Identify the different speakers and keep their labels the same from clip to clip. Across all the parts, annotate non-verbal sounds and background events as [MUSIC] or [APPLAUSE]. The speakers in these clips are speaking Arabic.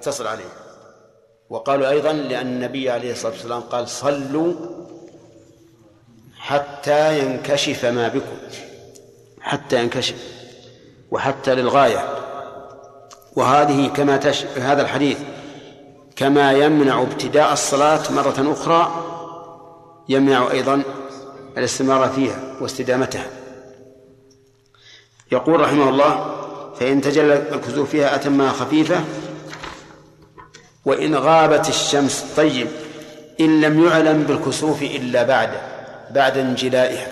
Speaker 1: اتصل عليه. وقالوا أيضا لأن النبي عليه الصلاة والسلام قال صلوا حتى ينكشف ما بكم حتى ينكشف وحتى للغاية. وهذه كما تش... هذا الحديث كما يمنع ابتداء الصلاة مرة أخرى يمنع أيضا الاستمرار فيها واستدامتها. يقول رحمه الله فإن تجلى الكسوف فيها أتمها خفيفة وإن غابت الشمس طيب إن لم يعلم بالكسوف إلا بعد بعد انجلائها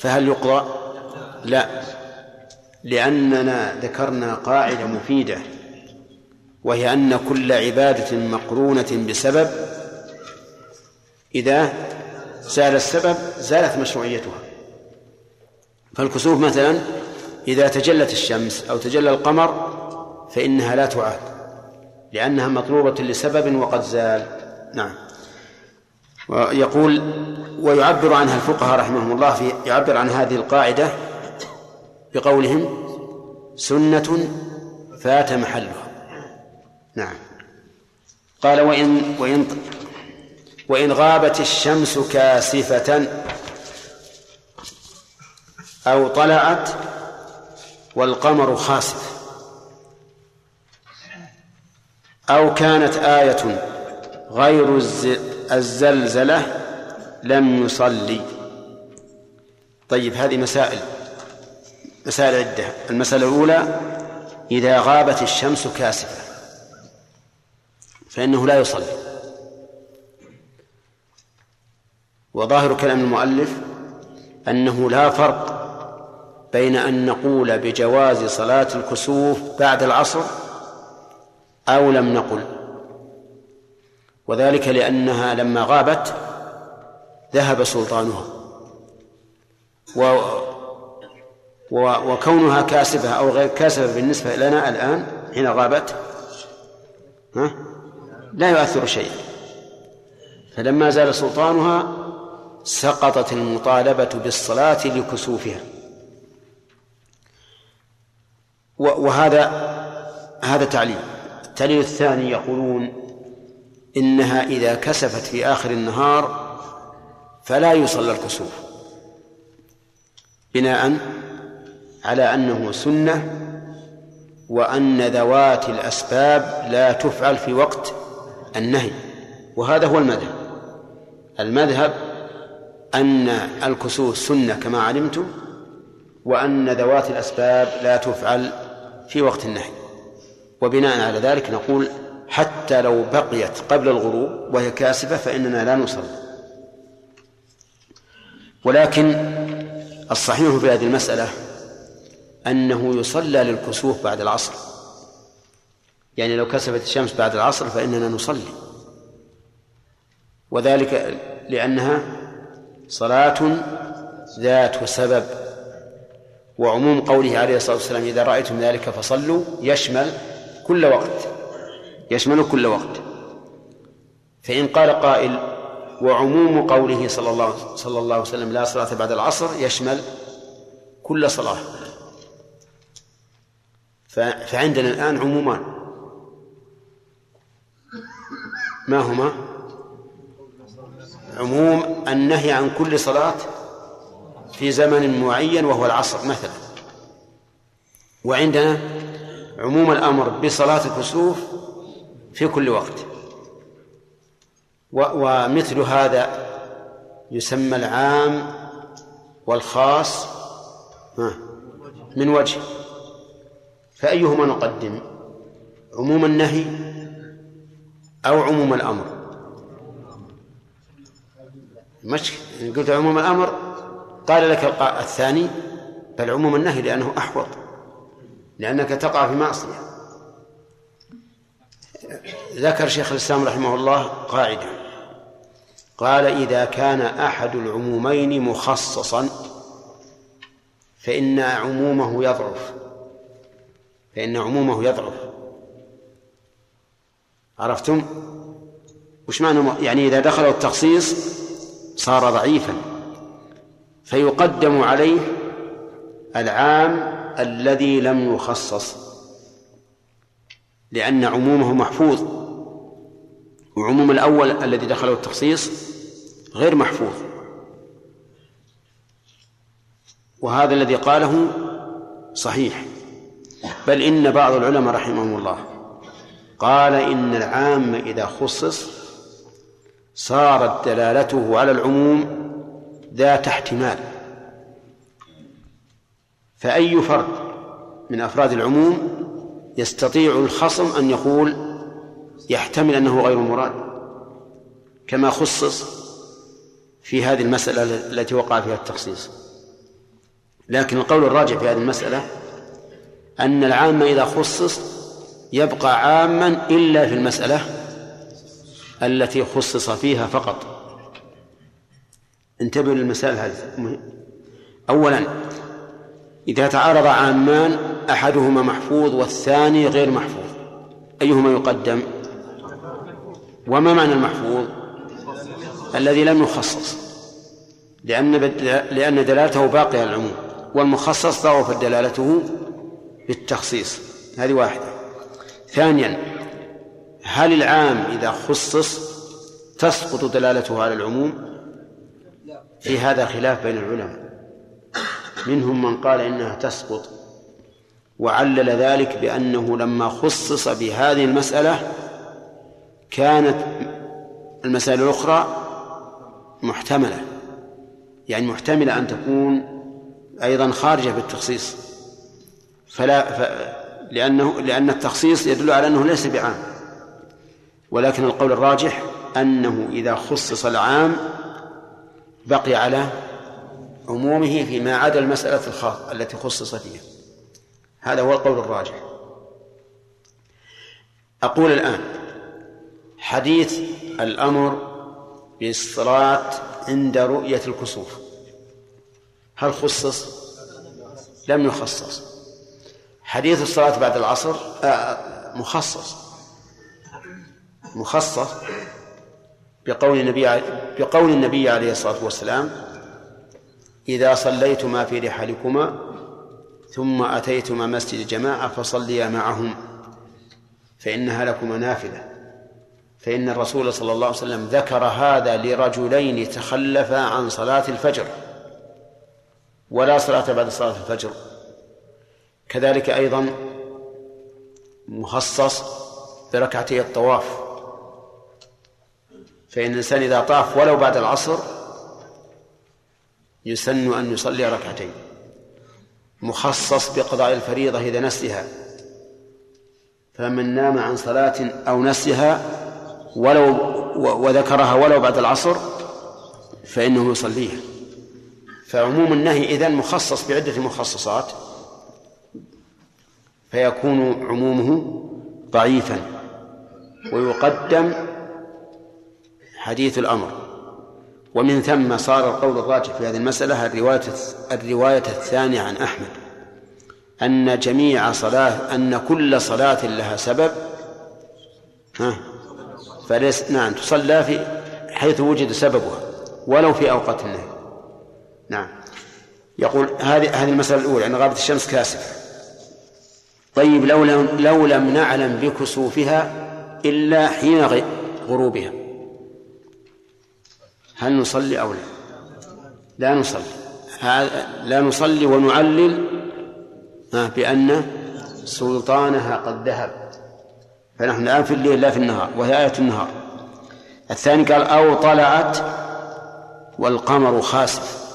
Speaker 1: فهل يقرأ؟ لا لأننا ذكرنا قاعدة مفيدة وهي أن كل عبادة مقرونة بسبب إذا زال السبب زالت مشروعيتها فالكسوف مثلا إذا تجلت الشمس أو تجلى القمر فإنها لا تعاد لأنها مطلوبة لسبب وقد زال. نعم. ويقول ويعبر عنها الفقهاء رحمهم الله في يعبر عن هذه القاعدة بقولهم سنة فات محلها. نعم. قال وإن وإن وإن غابت الشمس كاسفة أو طلعت والقمر خاسف. أو كانت آية غير الزلزلة لم يصلي طيب هذه مسائل مسائل عدة. المسألة الأولى إذا غابت الشمس كاسفة فإنه لا يصلي. وظاهر كلام المؤلف أنه لا فرق بين أن نقول بجواز صلاة الكسوف بعد العصر أو لم نقل. وذلك لأنها لما غابت ذهب سلطانها. و وكونها كاسفة أو غير كاسفة بالنسبة لنا الآن حين غابت ها لا يؤثر شيئا فلما زال سلطانها سقطت المطالبة بالصلاة لكسوفها. وهذا هذا تعليل التعليل الثاني يقولون إنها إذا كسفت في آخر النهار فلا يصلى الكسوف. بناء على أنه سنة وأن ذوات الأسباب لا تفعل في وقت النهي وهذا هو المذهب. المذهب أن الكسوف سنة كما علمتم وأن ذوات الأسباب لا تفعل في وقت النهي. وبناء على ذلك نقول حتى لو بقيت قبل الغروب وهي كاسفة فإننا لا نصلي. ولكن الصحيح في هذه المسألة أنه يصلى للكسوف بعد العصر. يعني لو كسفت الشمس بعد العصر فإننا نصلي. وذلك لأنها صلاة ذات سبب. وعموم قوله عليه الصلاة والسلام إذا رأيتم ذلك فصلوا يشمل كل وقت يشمل كل وقت. فإن قال قائل وعموم قوله صلى الله صلى الله عليه وسلم لا صلاة بعد العصر يشمل كل صلاة. فعندنا الآن عمومان. ما هما؟ عموم النهي عن كل صلاة في زمن معين وهو العصر مثلا. وعندنا عموم الأمر بصلاة الكسوف في كل وقت. ومثل هذا يسمى العام والخاص من وجه. فأيهما نقدم؟ عموم النهي أو عموم الأمر؟ إن قلت عموم الأمر قال لك الثاني بل عموم النهي لأنه أحوط. لأنك تقع في معصية. ذكر شيخ الإسلام رحمه الله قاعدة. قال إذا كان أحد العمومين مخصصا فإن عمومه يضعف. فإن عمومه يضعف. عرفتم؟ وش معنى يعني إذا دخله التخصيص صار ضعيفا. فيقدم عليه العام الذي لم يخصص لأن عمومه محفوظ. وعموم الأول الذي دخله التخصيص غير محفوظ. وهذا الذي قاله صحيح. بل إن بعض العلماء رحمهم الله قال إن العام إذا خصص صارت دلالته على العموم ذات احتمال. فأي فرد من أفراد العموم يستطيع الخصم أن يقول يحتمل أنه غير مراد كما خصص في هذه المسألة التي وقع فيها التخصيص. لكن القول الراجع في هذه المسألة أن العام إذا خصص يبقى عاما إلا في المسألة التي خصص فيها فقط. انتبهوا للمسائل هذه. أولا إذا تعارض عامان أحدهما محفوظ والثاني غير محفوظ. أيهما يقدم؟ وما معنى المحفوظ؟ الذي لم يخصص لأن لأن دلالته باقية على العموم. والمخصص ضعفت دلالته بالتخصيص. هذه واحدة. ثانيا هل العام إذا خصص تسقط دلالته على العموم؟ في هذا خلاف بين العلماء. منهم من قال إنها تسقط. وعلل ذلك بأنه لما خصص بهذه المسألة كانت المسائل الأخرى محتملة. يعني محتملة أن تكون أيضا خارجة بالتخصيص. فلا ف... لأنه لأن التخصيص يدل على أنه ليس بعام. ولكن القول الراجح أنه إذا خصص العام بقي على عمومه فيما عدا المسألة الخاصة التي خصص فيها. هذا هو القول الراجح. أقول الآن حديث الأمر بالصلاة عند رؤية الكسوف. هل خصص؟ لم يخصص. حديث الصلاة بعد العصر آه، مخصص. مخصص بقول النبي بقول النبي عليه الصلاة والسلام إذا صليتما في رحالكما ثم أتيتما مسجد الجماعة فصليا معهم فإنها لكما نافلة. فإن الرسول صلى الله عليه وسلم ذكر هذا لرجلين تخلفا عن صلاة الفجر ولا صلاة بعد صلاة الفجر. كذلك أيضا مخصص بركعتي الطواف. فإن الإنسان إذا طاف ولو بعد العصر يسن أن يصلي ركعتين. مخصص بقضاء الفريضة إذا نسيها فمن نام عن صلاة أو نسيها ولو وذكرها ولو بعد العصر فإنه يصليها. فعموم النهي إذن مخصص بعدة مخصصات فيكون عمومه ضعيفا. ويقدم حديث الأمر. ومن ثم صار القول الراجح في هذه المسألة الرواية الرواية الثانية عن أحمد أن جميع صلاة أن كل صلاة لها سبب ها؟ فليس نعم تصلى في حيث وجد سببها ولو في أوقات النهي. نعم. يقول هذه هذه المسألة الأولى أن غابة الشمس كاسفة. طيب لو لم لو لم نعلم بكسوفها إلا حين غروبها. هل نصلي أو لا؟ لا نصلي. لا نصلي ونعلل بأن سلطانها قد ذهب. فنحن الآن في الليل لا في النهار وهي آية النهار. الثاني قال أو طلعت والقمر خاسف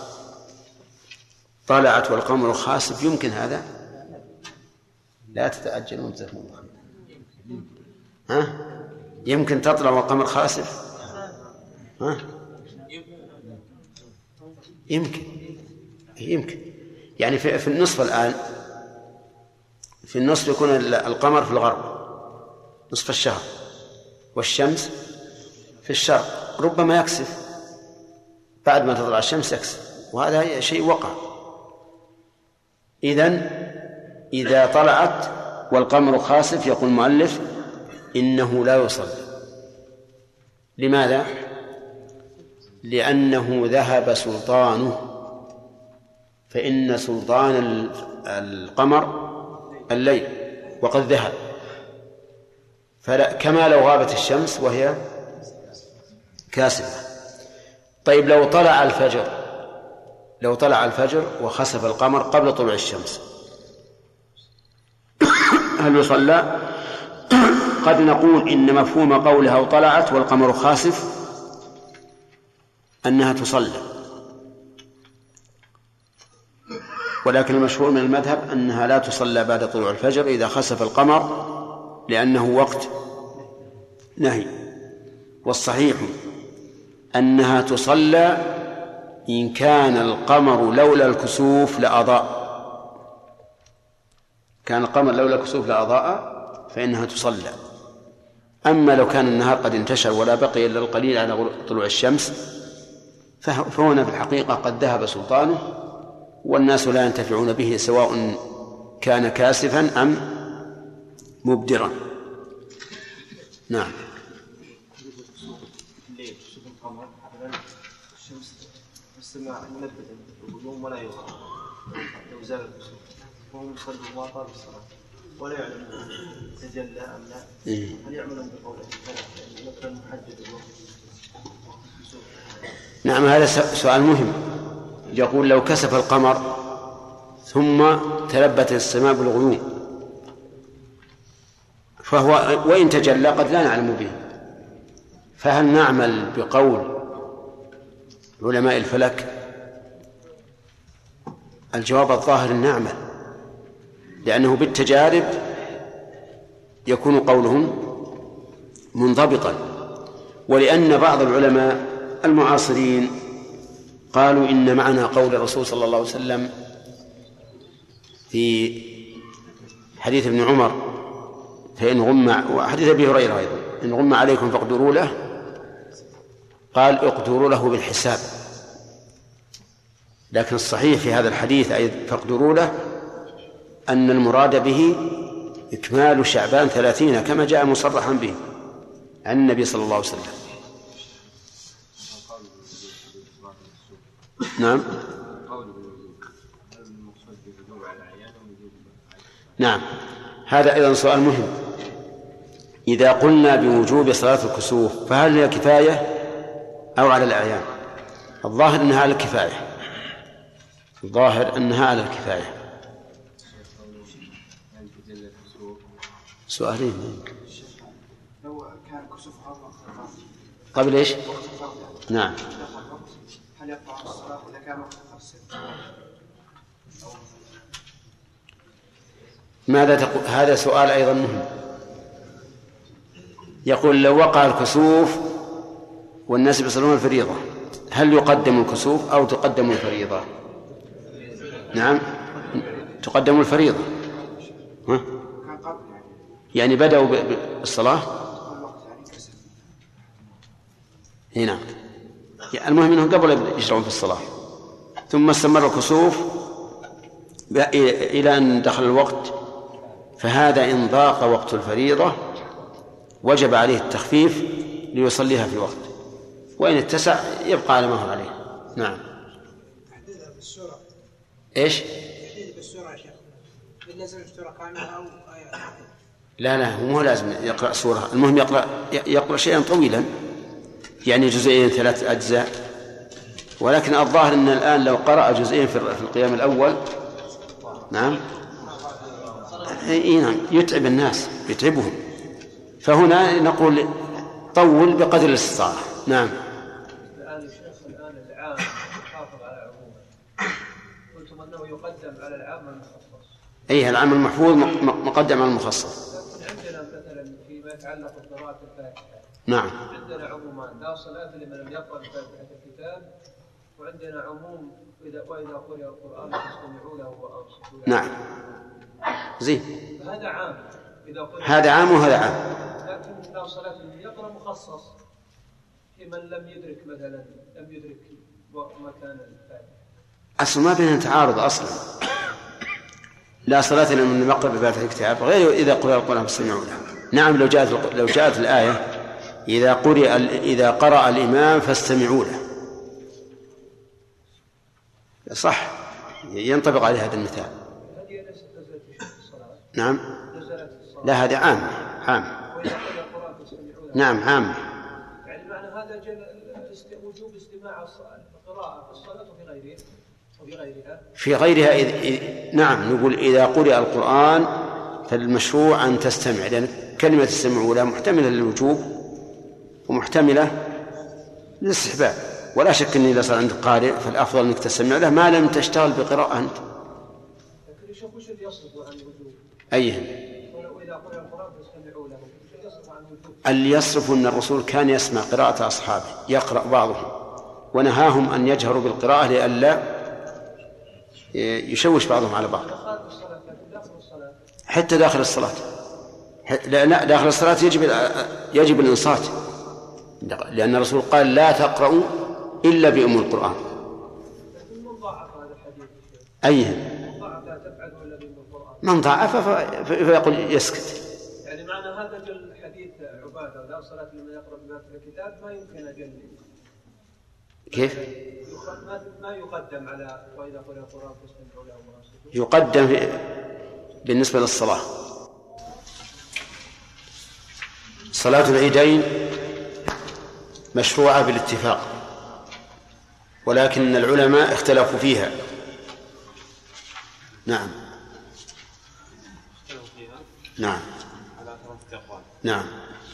Speaker 1: طلعت والقمر خاسف يمكن هذا؟ لا تتعجلون جزاكم ها؟ يمكن تطلع والقمر خاسف ها؟ يمكن. يمكن. يعني في, في النصف الآن في النصف يكون القمر في الغرب نصف الشهر والشمس في الشرق. ربما يكسف. بعد ما تطلع الشمس يكسف. وهذا شيء وقع. إذن إذا طلعت والقمر خاسف يقول المؤلف إنه لا يصلي. لماذا؟ لأنه ذهب سلطانه فإن سلطان القمر الليل وقد ذهب. فلا كما لو غابت الشمس وهي كاسفة طيب لو طلع الفجر لو طلع الفجر وخسف القمر قبل طلوع الشمس هل يصلى؟ قد نقول إن مفهوم قولها وطلعت والقمر خاسف. أنها تصلى. ولكن المشهور من المذهب أنها لا تصلى بعد طلوع الفجر إذا خسف القمر لأنه وقت نهي. والصحيح أنها تصلى إن كان القمر لولا الكسوف لأضاء. كان القمر لولا الكسوف لأضاء فإنها تصلى. أما لو كان النهار قد انتشر ولا بقي إلا القليل على طلوع الشمس فهنا في الحقيقة قد ذهب سلطانه والناس لا ينتفعون به سواء كان كاسفا أم مبدرا. نعم. منبتا ولا زال وهم يصلوا ما طال الصلاه ولا يعلم تجلى ام لا. هل يعملون بقوله مثلا محدد الوقت نعم هذا سؤال مهم. يقول لو كسف القمر ثم تلبت السماء بالغيوم فهو وإن تجلى قد لا نعلم به. فهل نعمل بقول علماء الفلك؟ الجواب الظاهر نعمل لأنه بالتجارب يكون قولهم منضبطا. ولأن بعض العلماء المعاصرين قالوا إن معنى قول الرسول صلى الله عليه وسلم في حديث ابن عمر فإن غم وحديث أبي هريرة أيضا إن غم عليكم فاقدروا له قال اقدروا له بالحساب. لكن الصحيح في هذا الحديث أي فاقدروا له أن المراد به إكمال شعبان ثلاثين كما جاء مصرحا به عن النبي صلى الله عليه وسلم. نعم. نعم. هذا أيضا سؤال مهم. إذا قلنا بوجوب صلاة الكسوف فهل هي كفاية أو على الأعيان؟ الظاهر أنها على الكفاية. الظاهر أنها على الكفاية. سؤالين لو كان كسوف قبل إيش؟ نعم. هل يقطع الصلاة إذا كان وقت ماذا تقول هذا سؤال أيضا مهم. يقول لو وقع الكسوف والناس يصلون الفريضة هل يقدم الكسوف أو تقدم الفريضة؟ نعم. تقدم الفريضة. ها؟ يعني بدأوا بالصلاة هنا. نعم. المهم إنهم قبل يشرعون في الصلاة. ثم استمر الكسوف إلى أن دخل الوقت. فهذا إن ضاق وقت الفريضة وجب عليه التخفيف ليصليها في وقت وإن اتسع يبقى على ما هو عليه. نعم. إيش؟ لا لا مو لازم يقرأ سورة. المهم يقرأ يقرأ شيئا طويلا. يعني جزئين ثلاث أجزاء. ولكن الظاهر أن الآن لو قرأ جزئين في القيام الأول نعم إي نعم يتعب الناس يتعبهم. فهنا نقول طول بقدر الاستطاعة. نعم. الآن الآن العام يحافظ على قلتم أنه يقدم على العام المخصص العام المحفوظ مقدم على المخصص عندنا مثلا فيما يتعلق بقراءة الفاتحة نعم. عندنا عمومان لا صلاة لمن لم يقرأ فاتحة الكتاب. وعندنا عموم إذا وإذا قرئ القرآن فاستمعوا له وأنصتوا نعم. زين. هذا عام. إذا هذا عام وهذا عام. لكن لو صلاة يقرأ مخصص. في من لم يدرك مثلا لم يدرك مكان الفاتحة. أصلا ما بينهم تعارض أصلا. لا صلاة لمن لم يقرأ بفاتحة الكتاب غير إذا قرأ القرآن فاستمعوا له. نعم لو جاءت لو جاءت الآية. إذا قرئ إذا قرأ الإمام فاستمعوا له. صح. ينطبق عليه هذا المثال. نعم. لا هذا عام عام. نعم عام.
Speaker 2: يعني معنى هذا وجوب استماع القراءة في الصلاة وفي غيرها وفي غيرها.
Speaker 1: في غيرها إذ... إذ... نعم نقول إذا قرئ القرآن فالمشروع أن تستمع لأن كلمة السمع الأولى محتملة للوجوب ومحتملة للاستحباب. ولا شك أن إذا صار عندك قارئ فالأفضل أنك تستمع له. ما لم تشتغل بقراءة أنت؟ أيهم؟ اللي يصرف أن الرسول كان يسمع قراءة أصحابه يقرأ بعضهم ونهاهم أن يجهروا بالقراءة لئلا يشوش بعضهم على بعض. حتى داخل الصلاة. لا داخل الصلاة يجب يجب الإنصات. لأن الرسول قال لا تقرأوا إلا بأم القرآن. أيهم من ضعف فيقول يسكت.
Speaker 2: يعني معنى هذا الحديث عبادة لا صلاة لمن يقرأ بما في الكتاب ما يمكن أجل
Speaker 1: كيف؟
Speaker 2: ما يقدم على وإذا قرأ القرآن فاستمعوا له
Speaker 1: يقدم بالنسبة للصلاة. صلاة العيدين مشروعة بالاتفاق ولكن العلماء اختلفوا فيها. نعم. نعم.
Speaker 3: على ثلاثة أقوال
Speaker 1: نعم.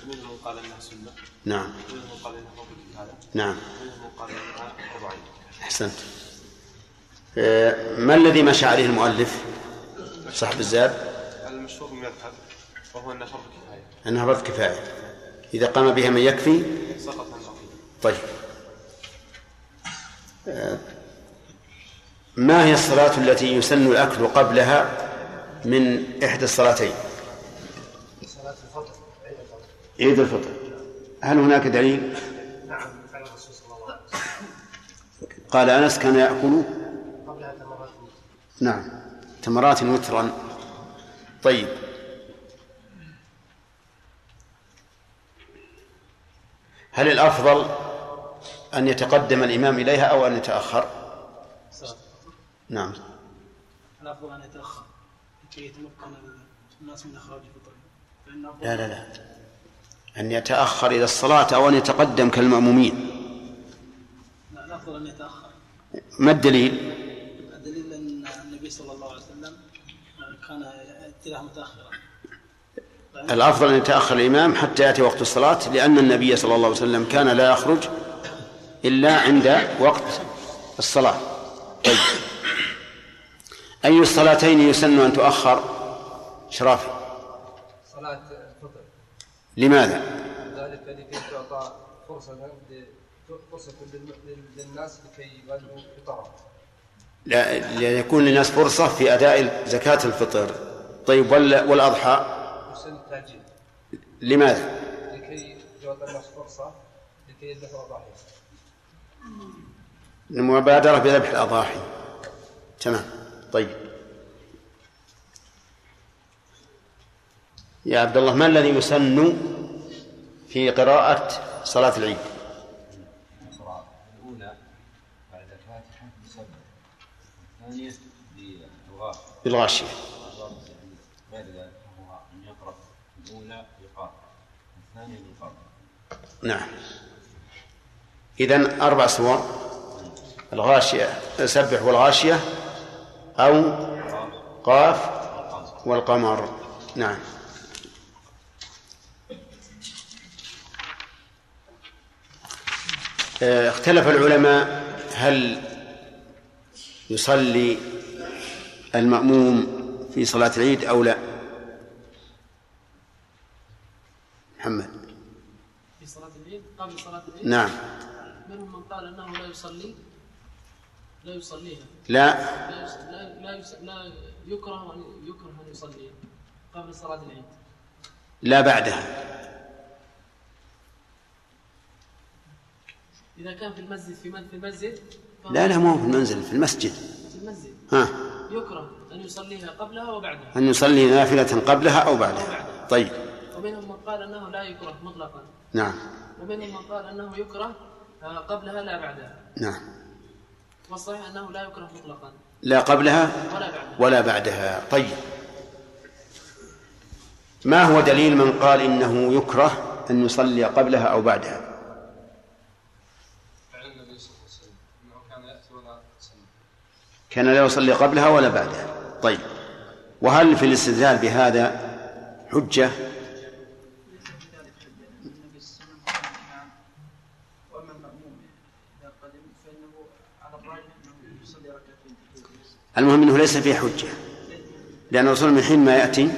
Speaker 3: منهم من قال أنها سنة
Speaker 1: نعم.
Speaker 3: منهم من قال أنها
Speaker 1: نعم.
Speaker 3: منهم من قال أنها فرض عين
Speaker 1: أحسنت. آه، ما الذي مشى عليه المؤلف؟ صاحب الزاد
Speaker 3: المشهور من المذهب وهو أنها فرض كفاية.
Speaker 1: أنها فرض كفاية. إذا قام بها من يكفي؟
Speaker 3: سقط.
Speaker 1: طيب. ما هي الصلاة التي يسن الأكل قبلها من إحدى الصلاتين؟
Speaker 2: صلاة الفطر عيد الفطر.
Speaker 1: هل هناك دليل؟
Speaker 2: نعم
Speaker 1: قال أنس كان يأكل؟
Speaker 2: قبلها تمرات
Speaker 1: نعم. تمرات وترا. طيب. هل الأفضل أن يتقدم الإمام إليها أو أن يتأخر. نعم.
Speaker 2: الأفضل أن يتأخر لكي يتمكن الناس من إخراج الفطر.
Speaker 1: لا لا لا. أن يتأخر إلى الصلاة أو أن يتقدم كالمأمومين.
Speaker 2: لا الأفضل أن يتأخر.
Speaker 1: ما الدليل؟
Speaker 2: الدليل أن النبي صلى الله عليه وسلم كان اتجاه متأخرا.
Speaker 1: الأفضل أن يتأخر الإمام حتى يأتي وقت الصلاة لأن النبي صلى الله عليه وسلم كان لا يخرج إلا عند وقت الصلاة. طيب. أي الصلاتين يسن أن تؤخر شرافي؟
Speaker 2: صلاة الفطر.
Speaker 1: لماذا؟
Speaker 2: ذلك لكي تعطى فرصة فرصة للناس لكي يبادروا فطرهم
Speaker 1: لا ليكون للناس فرصة في أداء زكاة الفطر. طيب وال- والأضحى؟
Speaker 2: يسن التأجيل
Speaker 1: لماذا؟
Speaker 2: لكي يعطى الناس فرصة لكي يذبحوا أضاحيهم
Speaker 1: المبادرة بذبح الأضاحي. تمام. طيب. يا عبد الله ما الذي يسن في قراءة صلاة العيد؟
Speaker 4: الأولى بعد
Speaker 1: بالغاشية.
Speaker 4: ذلك يقرأ الأولى
Speaker 1: نعم. إذن أربع صور الغاشية سبح والغاشية أو قاف والقمر. نعم. آه، اختلف العلماء هل يصلي المأموم في صلاة العيد أو لا؟ محمد.
Speaker 5: في صلاة العيد؟ قبل صلاة العيد؟
Speaker 1: نعم.
Speaker 5: منهم من قال أنه لا يصلي؟ لا يصليها.
Speaker 1: لا.
Speaker 5: لا لا لا, يكره أن يكره أن يصليها قبل صلاة العيد.
Speaker 1: لا بعدها.
Speaker 5: إذا كان في المسجد في في المسجد؟
Speaker 1: لا لا مو في المنزل في المسجد.
Speaker 5: في المسجد.
Speaker 1: ها.
Speaker 5: يكره أن يصليها قبلها وبعدها
Speaker 1: أن يصلي نافلة قبلها أو بعدها. طيب.
Speaker 5: ومنهم من قال أنه لا يكره مطلقا.
Speaker 1: نعم.
Speaker 5: ومنهم من قال أنه يكره قبلها لا بعدها.
Speaker 1: نعم.
Speaker 5: والصحيح أنه لا يكره مطلقا.
Speaker 1: لا قبلها
Speaker 5: ولا بعدها.
Speaker 1: ولا بعدها. طيب. ما هو دليل من قال إنه يكره أن يصلي قبلها أو بعدها؟
Speaker 5: فعل النبي صلى الله عليه وسلم إنه كان
Speaker 1: لا يصلي قبلها ولا بعدها. طيب. وهل في الاستدلال بهذا حجة
Speaker 2: النبي صلى الله عليه وسلم نعم واما الماموم اذا قدم فانه على الراجح انه يصلي ركعتين
Speaker 1: المهم أنه ليس فيه حجة. لأن الرسول من حين ما يأتي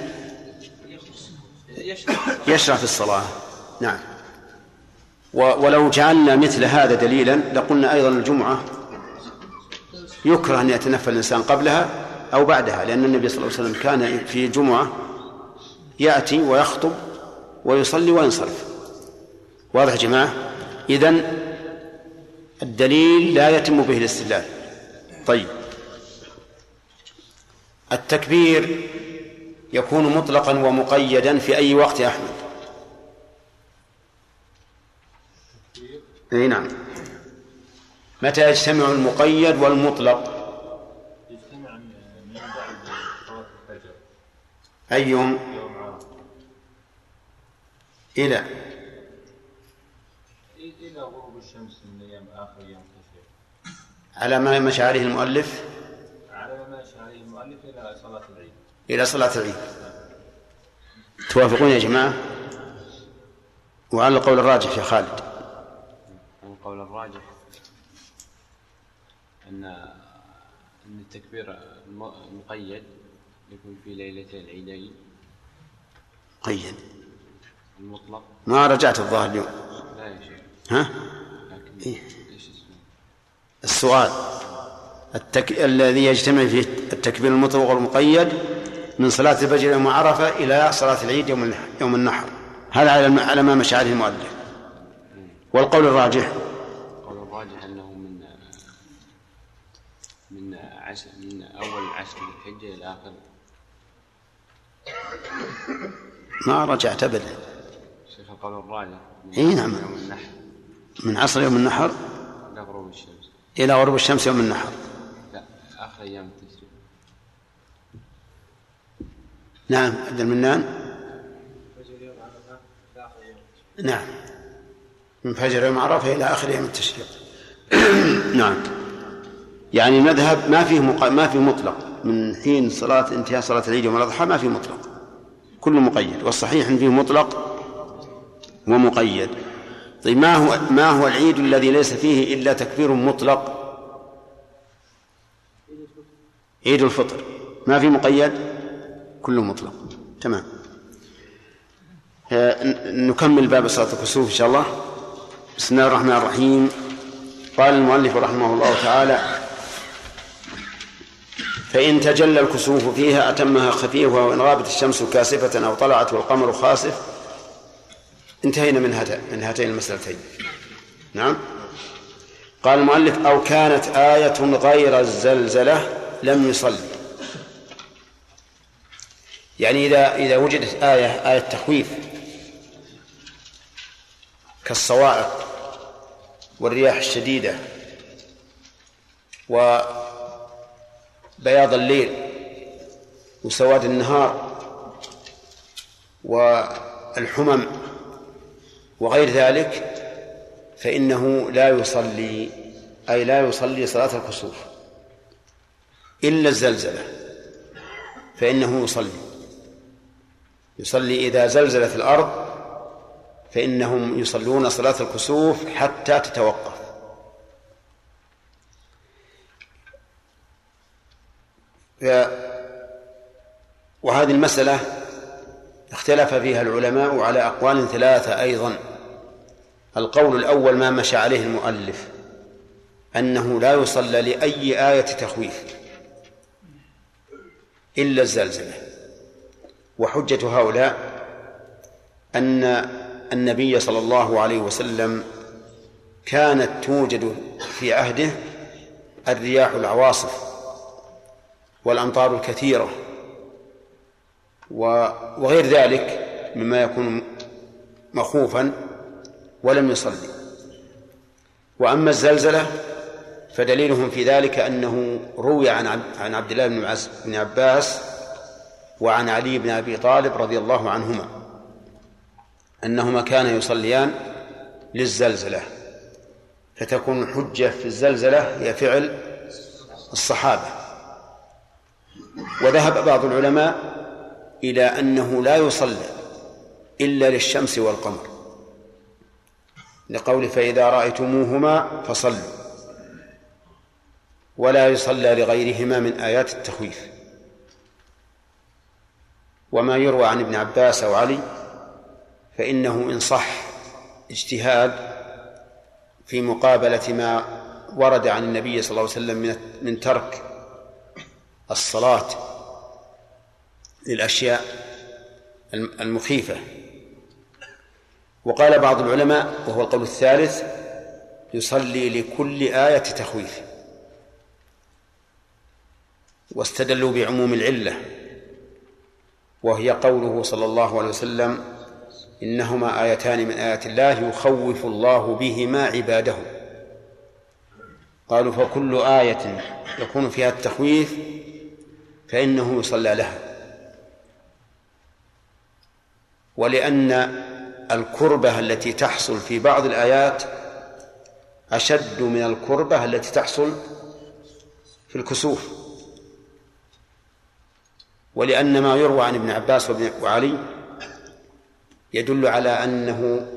Speaker 2: يشرع
Speaker 1: في الصلاة. نعم. ولو جعلنا مثل هذا دليلا لقلنا أيضا الجمعة يكره أن يتنفل الإنسان قبلها أو بعدها لأن النبي صلى الله عليه وسلم كان في جمعة يأتي ويخطب ويصلي وينصرف. واضح يا جماعة؟ إذن الدليل لا يتم به الاستدلال. طيب. التكبير يكون مطلقا ومقيدا في أي وقت يا أحمد. أي نعم. متى يجتمع المقيد والمطلق؟
Speaker 4: يجتمع من بعد الفجر
Speaker 1: أي يوم؟
Speaker 4: يوم
Speaker 1: إلى.
Speaker 4: إلى غروب الشمس من أيام آخر التشريق
Speaker 1: على ما مشى عليه المؤلف
Speaker 4: على ما ماشي عليه المؤلف إلى صلاة العيد.
Speaker 1: إلى صلاة العيد. توافقون يا جماعة؟ وعلى القول الراجح يا خالد.
Speaker 6: القول الراجح أن أن التكبير الم- المقيد يكون في ليلتي العيدين.
Speaker 1: قيد
Speaker 6: المطلق.
Speaker 1: ما رجعت الظاهر اليوم.
Speaker 6: لا يا شيخ.
Speaker 1: ها؟
Speaker 6: لكن
Speaker 1: إيه. السؤال. التك... الذي يجتمع فيه التكبير المطلق والمقيد من صلاة الفجر يوم عرفة إلى صلاة العيد يوم يوم النحر. هذا على على ما مشى عليه المؤلف. والقول الراجح.
Speaker 6: القول الراجح أنه من من عشر من أول عشر الحجة إلى آخر.
Speaker 1: ما رجعت أبدا.
Speaker 6: شيخ القول الراجح.
Speaker 1: إي نعم. من عصر يوم النحر
Speaker 6: إلى غروب الشمس.
Speaker 1: إلى غروب الشمس يوم النحر.
Speaker 6: أيام التشريق
Speaker 1: نعم عبد المنان. نعم. من فجر يوم عرفة إلى آخر يوم التشريق. [CLEARS THROAT] نعم. يعني المذهب ما فيه مق... ما فيه مطلق. من حين صلاة انتهاء صلاة العيد يوم الأضحى ما فيه مطلق. كله مقيد. والصحيح أن فيه مطلق ومقيد. طيب ما هو ما هو العيد الذي ليس فيه إلا تكبير مطلق؟ عيد الفطر. ما في مقيد؟ كله مطلق. تمام. آه، نكمل باب صلاة الكسوف إن شاء الله. بسم الله الرحمن الرحيم. قال المؤلف رحمه الله تعالى فإن تجلى الكسوف فيها أتمها خفيه وإن غابت الشمس كاسفة أو طلعت والقمر خاسف. انتهينا من من هاتين المسألتين. نعم. قال المؤلف أو كانت آية غير الزلزلة لم يصلي. يعني إذا إذا وجدت آية آية تخويف كالصواعق والرياح الشديدة وبياض الليل وسواد النهار والحمم وغير ذلك فإنه لا يصلي أي لا يصلي صلاة الكسوف. إلا الزلزلة فإنه يصلي. يصلي إذا زلزلت الأرض فإنهم يصلون صلاة الكسوف حتى تتوقف. وهذه المسألة اختلف فيها العلماء على أقوال ثلاثة أيضا. القول الأول ما مشى عليه المؤلف أنه لا يصلى لأي آية تخويف. إلا الزلزلة. وحجة هؤلاء أن النبي صلى الله عليه وسلم كانت توجد في عهده الرياح العواصف والأمطار الكثيرة وغير ذلك مما يكون مخوفا ولم يصلي. وأما الزلزلة فدليلهم في ذلك أنه روي عن عن عبد الله بن بن عباس وعن علي بن أبي طالب رضي الله عنهما أنهما كانا يصليان للزلزلة فتكون الحجة في الزلزلة هي فعل الصحابة. وذهب بعض العلماء إلى أنه لا يصلى إلا للشمس والقمر لقول فإذا رأيتموهما فصلوا. ولا يصلى لغيرهما من آيات التخويف. وما يروى عن ابن عباس أو علي فإنه إن صح اجتهاد في مقابلة ما ورد عن النبي صلى الله عليه وسلم من ترك الصلاة للأشياء المخيفة. وقال بعض العلماء وهو القول الثالث يصلي لكل آية تخويف. واستدلوا بعموم العلة وهي قوله صلى الله عليه وسلم إنهما آيتان من آيات الله يخوف الله بهما عباده قالوا فكل آية يكون فيها التخويف فإنه يصلى لها. ولأن الكربة التي تحصل في بعض الآيات أشد من الكربة التي تحصل في الكسوف. ولأن ما يروى عن ابن عباس وعلي يدل على أنه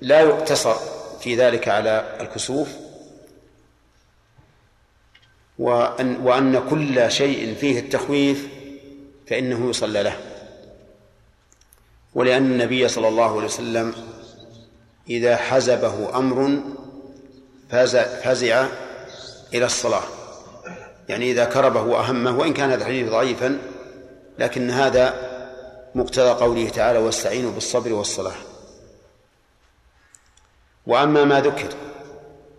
Speaker 1: لا يقتصر في ذلك على الكسوف وأن, وأن كل شيء فيه التخويف فإنه يصلى له. ولأن النبي صلى الله عليه وسلم إذا حزبه أمر فزع إلى الصلاة. يعني إذا كربه وأهمه وإن كان هذا الحديث ضعيفا لكن هذا مقتضى قوله تعالى واستعينوا بالصبر والصلاة. وأما ما ذكر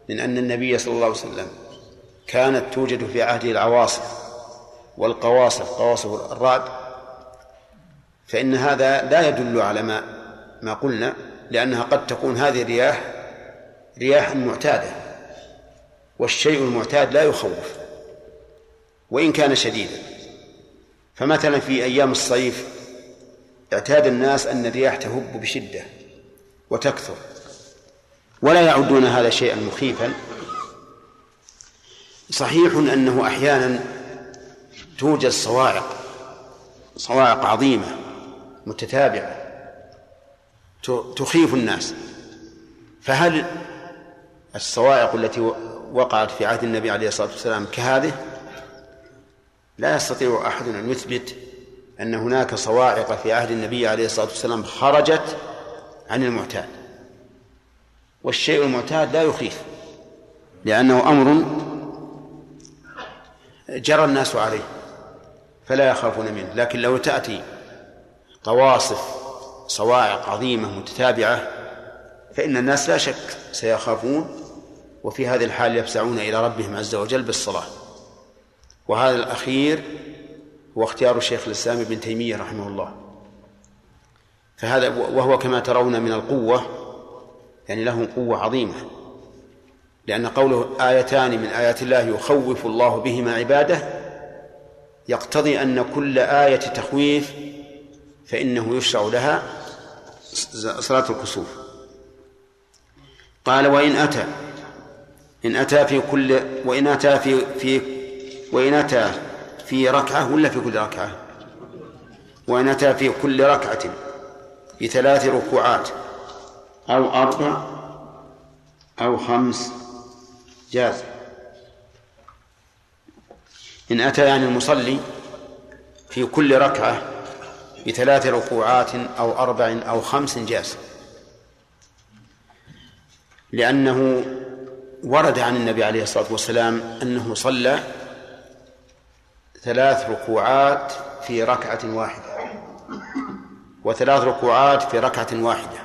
Speaker 1: من أن النبي صلى الله عليه وسلم كانت توجد في عهده العواصف والقواصف قواصف الرعد فإن هذا لا يدل على ما ما قلنا لأنها قد تكون هذه الرياح رياح معتادة والشيء المعتاد لا يخوف وإن كان شديدا. فمثلا في أيام الصيف اعتاد الناس أن الرياح تهب بشدة وتكثر ولا يعدون هذا شيئا مخيفا. صحيح أنه أحيانا توجد صواعق صواعق عظيمة متتابعة تخيف الناس. فهل الصواعق التي وقعت في عهد النبي عليه الصلاة والسلام كهذه؟ لا يستطيع أحد أن يثبت أن هناك صواعق في عهد النبي عليه الصلاة والسلام خرجت عن المعتاد. والشيء المعتاد لا يخيف لأنه أمر جرى الناس عليه فلا يخافون منه. لكن لو تأتي قواصف صواعق عظيمة متتابعة فإن الناس لا شك سيخافون وفي هذه الحال يفزعون إلى ربهم عز وجل بالصلاة. وهذا الأخير هو اختيار شيخ الإسلام ابن تيمية رحمه الله. فهذا وهو كما ترون من القوة يعني له قوة عظيمة. لأن قوله آيتان من آيات الله يخوف الله بهما عباده يقتضي أن كل آية تخويف فإنه يشرع لها صلاة الكسوف. قال وإن أتى إن أتى في كل وإن أتى في في وإن أتى في ركعة ولا في كل ركعة؟ وإن أتى في كل ركعة بثلاث ركوعات أو أربع أو خمس جاز. إن أتى يعني المصلي في كل ركعة بثلاث ركوعات أو أربع أو خمس جاز. لأنه ورد عن النبي عليه الصلاة والسلام أنه صلى ثلاث ركوعات في ركعة واحدة. وثلاث ركوعات في ركعة واحدة.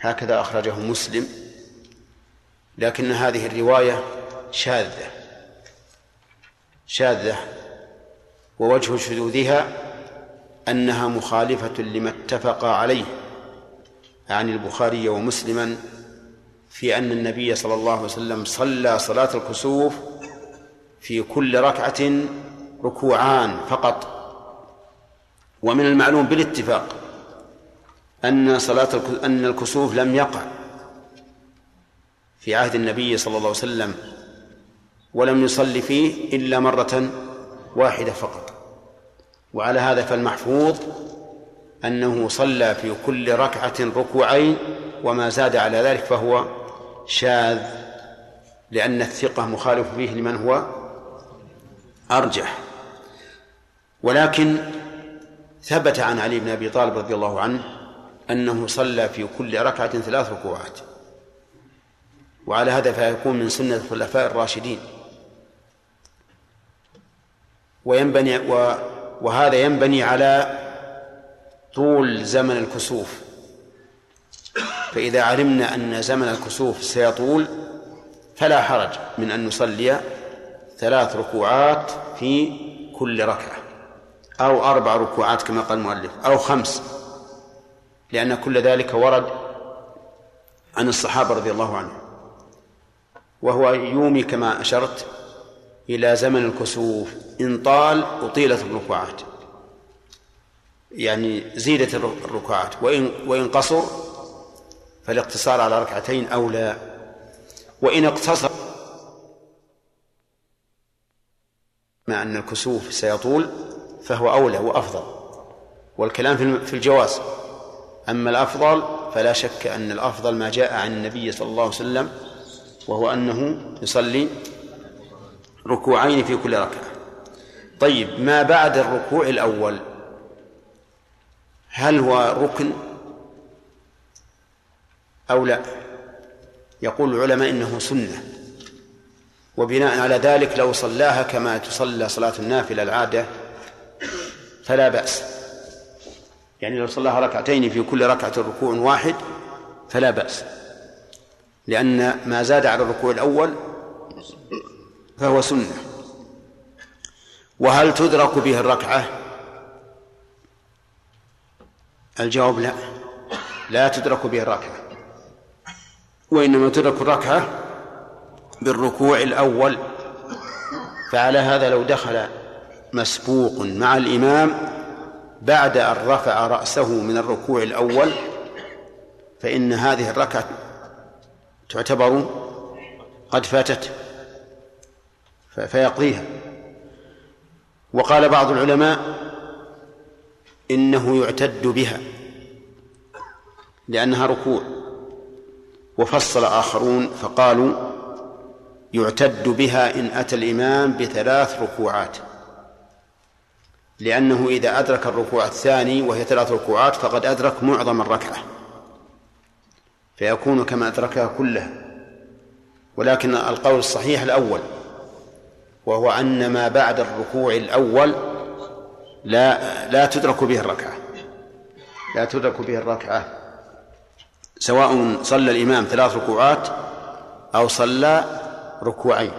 Speaker 1: هكذا أخرجه مسلم. لكن هذه الرواية شاذة. شاذة. ووجه شذوذها أنها مخالفة لما اتفق عليه عن البخاري ومسلما في أن النبي صلى الله عليه وسلم صلى صلاة الكسوف في كل ركعة ركوعان فقط. ومن المعلوم بالاتفاق أن صلاة أن الكسوف لم يقع في عهد النبي صلى الله عليه وسلم ولم يصلي فيه إلا مرة واحدة فقط. وعلى هذا فالمحفوظ أنه صلى في كل ركعة ركوعين وما زاد على ذلك فهو شاذ لأن الثقة مخالف فيه لمن هو أرجح. ولكن ثبت عن علي بن أبي طالب رضي الله عنه أنه صلى في كل ركعة ثلاث ركوعات. وعلى هذا فيكون من سنة الخلفاء الراشدين. وينبني و وهذا ينبني على طول زمن الكسوف. فإذا علمنا أن زمن الكسوف سيطول فلا حرج من أن نصلي ثلاث ركوعات في كل ركعة أو أربع ركوعات كما قال المؤلف أو خمس لأن كل ذلك ورد عن الصحابة رضي الله عنهم. وهو يومي كما أشرت إلى زمن الكسوف إن طال أطيلت الركوعات يعني زيدت الركوعات وإن وإن قصر فالاقتصار على ركعتين أولى وإن اقتصر مع أن الكسوف سيطول فهو أولى وأفضل والكلام في الجواز. أما الأفضل فلا شك أن الأفضل ما جاء عن النبي صلى الله عليه وسلم وهو أنه يصلي ركوعين في كل ركعة. طيب ما بعد الركوع الأول؟ هل هو ركن أو لا؟ يقول العلماء إنه سنة. وبناء على ذلك لو صلاها كما تصلى صلاة النافلة العادة فلا بأس. يعني لو صلاها ركعتين في كل ركعة ركوع واحد فلا بأس. لأن ما زاد على الركوع الأول فهو سنة. وهل تدرك به الركعة؟ الجواب لا. لا تدرك به الركعة. وإنما تدرك الركعة بالركوع الأول. فعلى هذا لو دخل مسبوق مع الإمام بعد أن رفع رأسه من الركوع الأول فإن هذه الركعة تعتبر قد فاتت فيقضيها. وقال بعض العلماء إنه يعتد بها لأنها ركوع. وفصل آخرون فقالوا يعتد بها إن أتى الإمام بثلاث ركوعات. لأنه إذا أدرك الركوع الثاني وهي ثلاث ركوعات فقد أدرك معظم الركعة. فيكون كما أدركها كلها. ولكن القول الصحيح الأول وهو أن ما بعد الركوع الأول لا لا تدرك به الركعة. لا تدرك به الركعة. سواء صلى الإمام ثلاث ركوعات أو صلى ركوعين.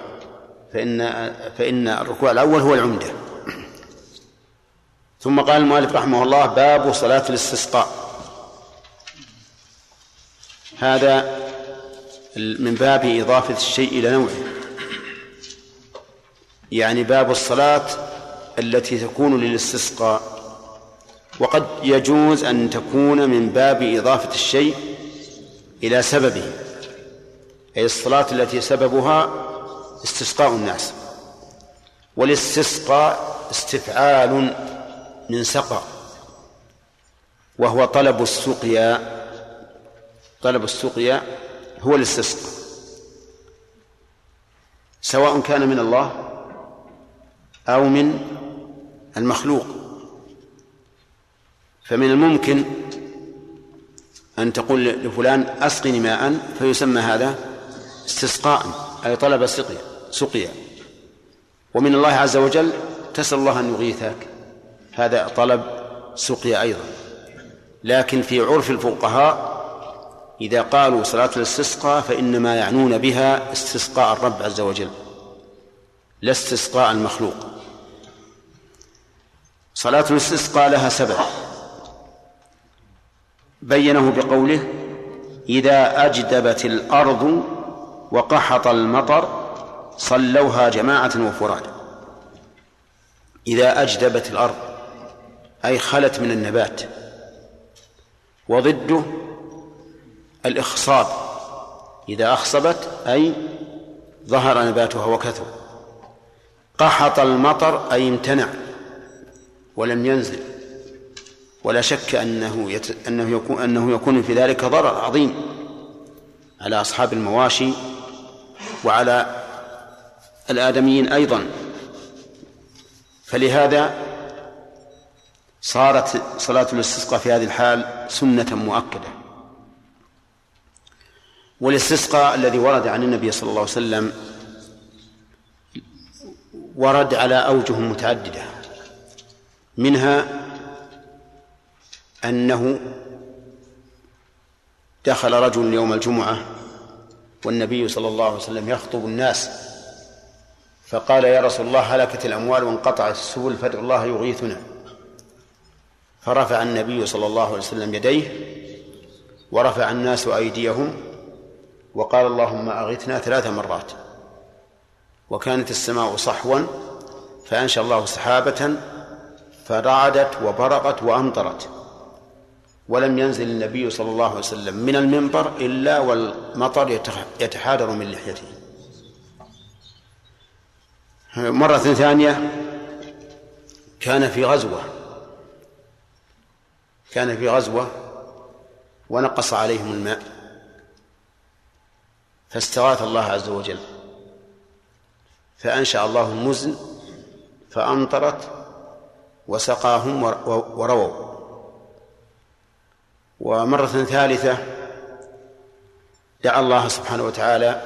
Speaker 1: فإن فإن الركوع الأول هو العمدة. ثم قال المؤلف رحمه الله باب صلاة الاستسقاء. هذا من باب إضافة الشيء إلى نوعه. يعني باب الصلاة التي تكون للاستسقاء. وقد يجوز أن تكون من باب إضافة الشيء إلى سببه. أي الصلاة التي سببها استسقاء الناس. والاستسقاء استفعال من سقى وهو طلب السقيا. طلب السقيا هو الاستسقاء. سواء كان من الله أو من المخلوق. فمن الممكن أن تقول لفلان أسقني ماء فيسمى هذا استسقاء أي طلب سقيا سقيا. ومن الله عز وجل تسأل الله أن يغيثك. هذا طلب سقيا أيضا. لكن في عرف الفقهاء إذا قالوا صلاة الاستسقاء فإنما يعنون بها استسقاء الرب عز وجل لا استسقاء المخلوق. صلاة الاستسقاء لها سبب. بينه بقوله إذا أجدبت الأرض وقحط المطر صلوها جماعة وفراد. إذا أجدبت الأرض أي خلت من النبات وضده الإخصاب. إذا أخصبت أي ظهر نباتها وكثر. قحط المطر أي امتنع ولم ينزل. ولا شك أنه يت... أنه يكون أنه يكون في ذلك ضرر عظيم على أصحاب المواشي وعلى الآدميين أيضا. فلهذا صارت صلاة الاستسقاء في هذه الحال سنة مؤكدة. والاستسقاء الذي ورد عن النبي صلى الله عليه وسلم ورد على أوجه متعددة. منها أنه دخل رجل يوم الجمعة والنبي صلى الله عليه وسلم يخطب الناس. فقال يا رسول الله هلكت الأموال وانقطعت السبل فادعوا الله يغيثنا. فرفع النبي صلى الله عليه وسلم يديه ورفع الناس أيديهم وقال اللهم أغثنا ثلاث مرات. وكانت السماء صحوا فأنشأ الله سحابة فرعدت وبرقت وأمطرت. ولم ينزل النبي صلى الله عليه وسلم من المنبر إلا والمطر يتحادر من لحيته. مرة ثانية كان في غزوة. كان في غزوة ونقص عليهم الماء. فاستغاث الله عز وجل. فأنشأ الله المزن فأمطرت وسقاهم ورووا. ومرة ثالثة دعا الله سبحانه وتعالى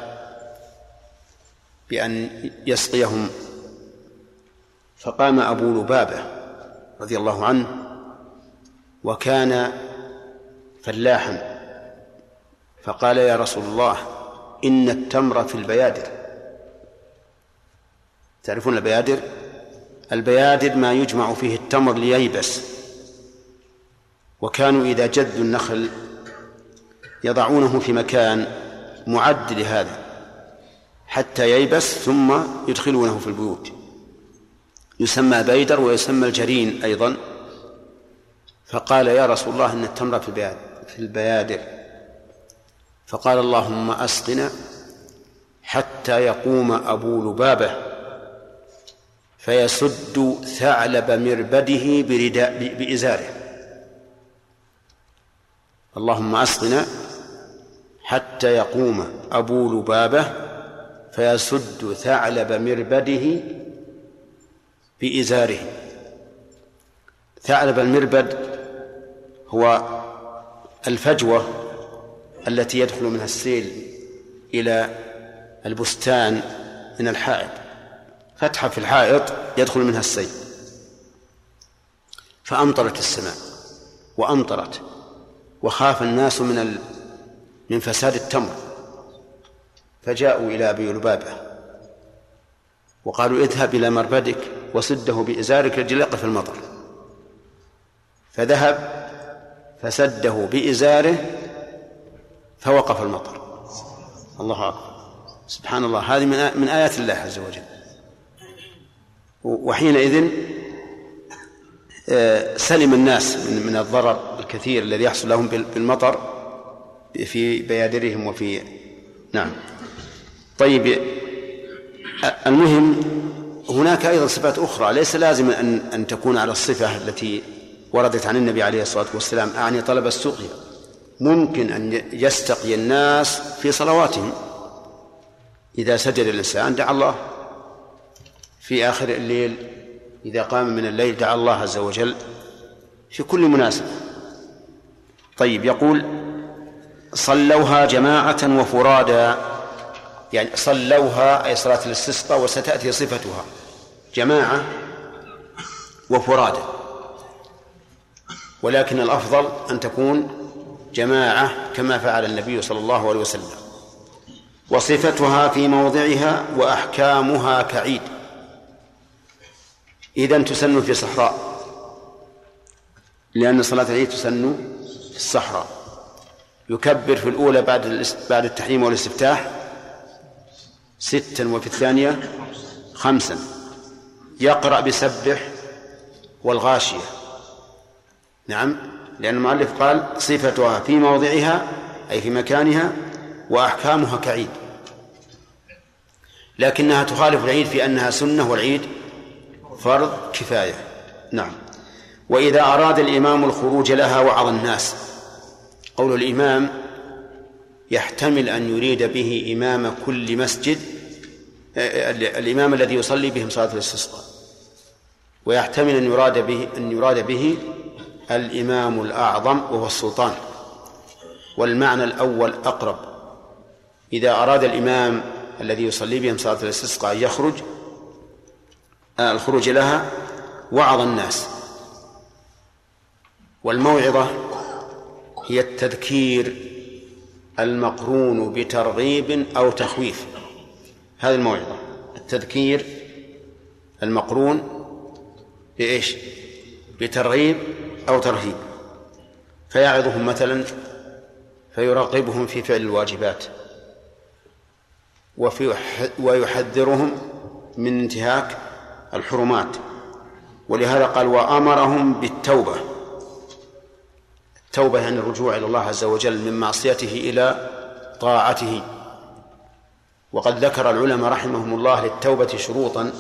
Speaker 1: بأن يسقيهم فقام أبو لبابة رضي الله عنه وكان فلاحا فقال يا رسول الله إن التمر في البيادر. تعرفون البيادر؟ البيادر ما يجمع فيه التمر لييبس. وكانوا إذا جدوا النخل يضعونه في مكان معد لهذا حتى ييبس ثم يدخلونه في البيوت. يسمى بيدر ويسمى الجرين أيضا. فقال يا رسول الله إن التمر في البيادر في البيادر. فقال اللهم أسقنا حتى يقوم أبو لبابة فيسد ثعلب مربده برداء بإزاره. اللهم أسقنا حتى يقوم أبو لبابة فيسد ثعلب مربده بإزاره. ثعلب المربد هو الفجوة التي يدخل منها السيل إلى البستان من الحائط. فتحة في الحائط يدخل منها السيل. فأمطرت السماء وأمطرت وخاف الناس من ال... من فساد التمر. فجاءوا إلى أبي لبابة وقالوا اذهب إلى مربدك وسده بإزارك لجل يقف المطر. فذهب فسده بإزاره فوقف المطر. الله أكبر. سبحان الله. هذه من آيات الله عز وجل. وحينئذ سلم الناس من الضرر الكثير الذي يحصل لهم بالمطر في بيادرهم وفي نعم. طيب المهم هناك أيضا صفات أخرى. ليس لازم ان أن تكون على الصفة التي وردت عن النبي عليه الصلاة والسلام أعني طلب السقيا ممكن أن يستقي الناس في صلواتهم. إذا سجد الإنسان دعا الله في آخر الليل إذا قام من الليل دعا الله عز وجل في كل مناسبة. طيب يقول صلوها جماعة وفرادا يعني صلوها أي صلاة الاستسقاء وستأتي صفتها. جماعة وفرادى ولكن الأفضل أن تكون جماعة كما فعل النبي صلى الله عليه وسلم. وصفتها في موضعها وأحكامها كعيد. إذا تسن في صحراء لأن صلاة العيد تسن في الصحراء. يكبر في الأولى بعد بعد التحريم والاستفتاح ستا وفي الثانية خمسا. يقرأ بسبح والغاشية. نعم لأن المؤلف قال صفتها في موضعها أي في مكانها وأحكامها كعيد. لكنها تخالف العيد في أنها سنة والعيد فرض كفاية. نعم. وإذا أراد الإمام الخروج لها وعظ الناس. قول الإمام يحتمل أن يريد به إمام كل مسجد الإمام الذي يصلي بهم صلاة الاستسقاء. ويحتمل أن يراد به أن يراد به الإمام الأعظم وهو السلطان. والمعنى الأول أقرب. إذا أراد الإمام الذي يصلي بهم صلاة الاستسقاء يخرج الخروج لها وعظ الناس. والموعظة هي التذكير المقرون بترغيب أو تخويف. هذه الموعظة التذكير المقرون بإيش؟ بترغيب أو ترهيب. فيعظهم مثلا فيرغبهم في فعل الواجبات. وفي ويحذرهم من انتهاك الحرمات. ولهذا قال وأمرهم بالتوبة. التوبة يعني الرجوع إلى الله عز وجل من معصيته إلى طاعته. وقد ذكر العلماء رحمهم الله للتوبة شروطا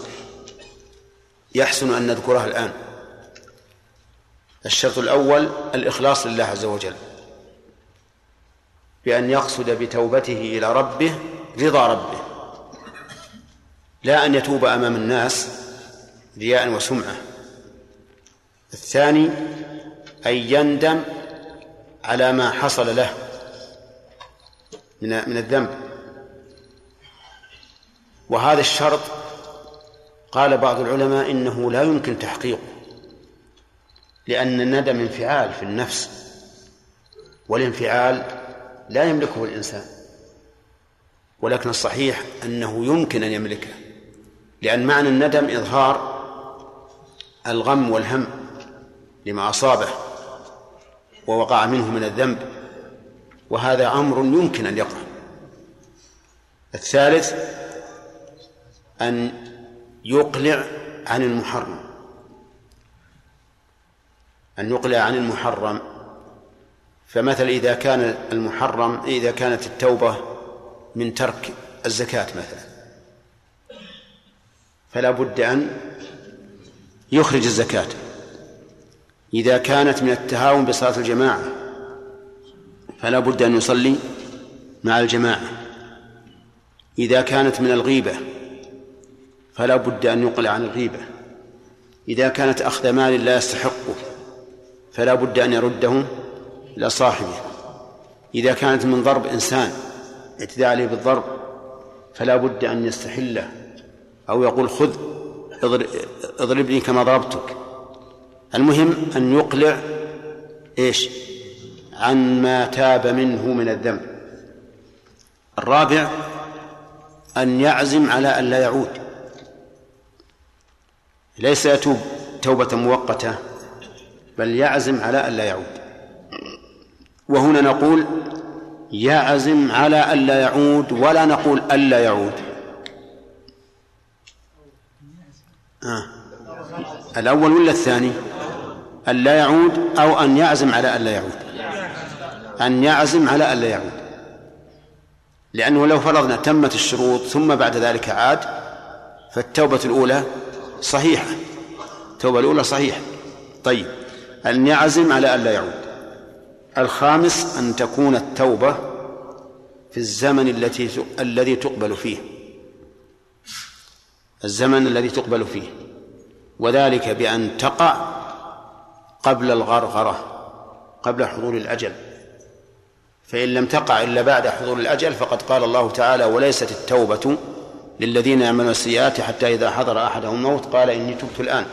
Speaker 1: يحسن أن نذكرها الآن. الشرط الأول الإخلاص لله عز وجل. بأن يقصد بتوبته إلى ربه رضا ربه. لا أن يتوب أمام الناس رياء وسمعة. الثاني أن يندم على ما حصل له من من الذنب. وهذا الشرط قال بعض العلماء إنه لا يمكن تحقيقه لأن الندم انفعال في النفس والانفعال لا يملكه الإنسان. ولكن الصحيح أنه يمكن أن يملكه لأن معنى الندم إظهار الغم والهم لما أصابه ووقع منه من الذنب وهذا أمر يمكن أن يقع. الثالث أن يقلع عن المحرم. أن يقلع عن المحرم. فمثلا إذا كان المحرم إذا كانت التوبة من ترك الزكاة مثلا. فلا بد أن يخرج الزكاة. إذا كانت من التهاون بصلاة الجماعة فلا بد أن يصلي مع الجماعة. إذا كانت من الغيبة فلا بد أن يقلع عن الغيبة. إذا كانت أخذ مال لا يستحقه فلا بد أن يرده إلى صاحبه. إذا كانت من ضرب إنسان اعتداء عليه بالضرب فلا بد أن يستحله أو يقول خذ اضربني كما ضربتك. المهم أن يقلع إيش؟ عن ما تاب منه من الذنب. الرابع أن يعزم على أن لا يعود. ليس يتوب توبة مؤقتة بل يعزم على أن لا يعود. وهنا نقول يعزم على أن لا يعود ولا نقول ألا يعود. آه. الأول ولا الثاني؟ أن لا يعود أو أن يعزم على أن لا يعود. أن يعزم على أن لا يعود. لأنه لو فرضنا تمت الشروط ثم بعد ذلك عاد فالتوبة الأولى صحيحة. التوبة الأولى صحيحة. طيب أن يعزم على أن لا يعود. الخامس أن تكون التوبة في الزمن التي الذي تقبل فيه. الزمن الذي تقبل فيه وذلك بأن تقع قبل الغرغرة قبل حضور الأجل. فإن لم تقع إلا بعد حضور الأجل فقد قال الله تعالى وليست التوبة للذين يعملون السيئات حتى إذا حضر أحدهم الموت. قال إني تبت الآن.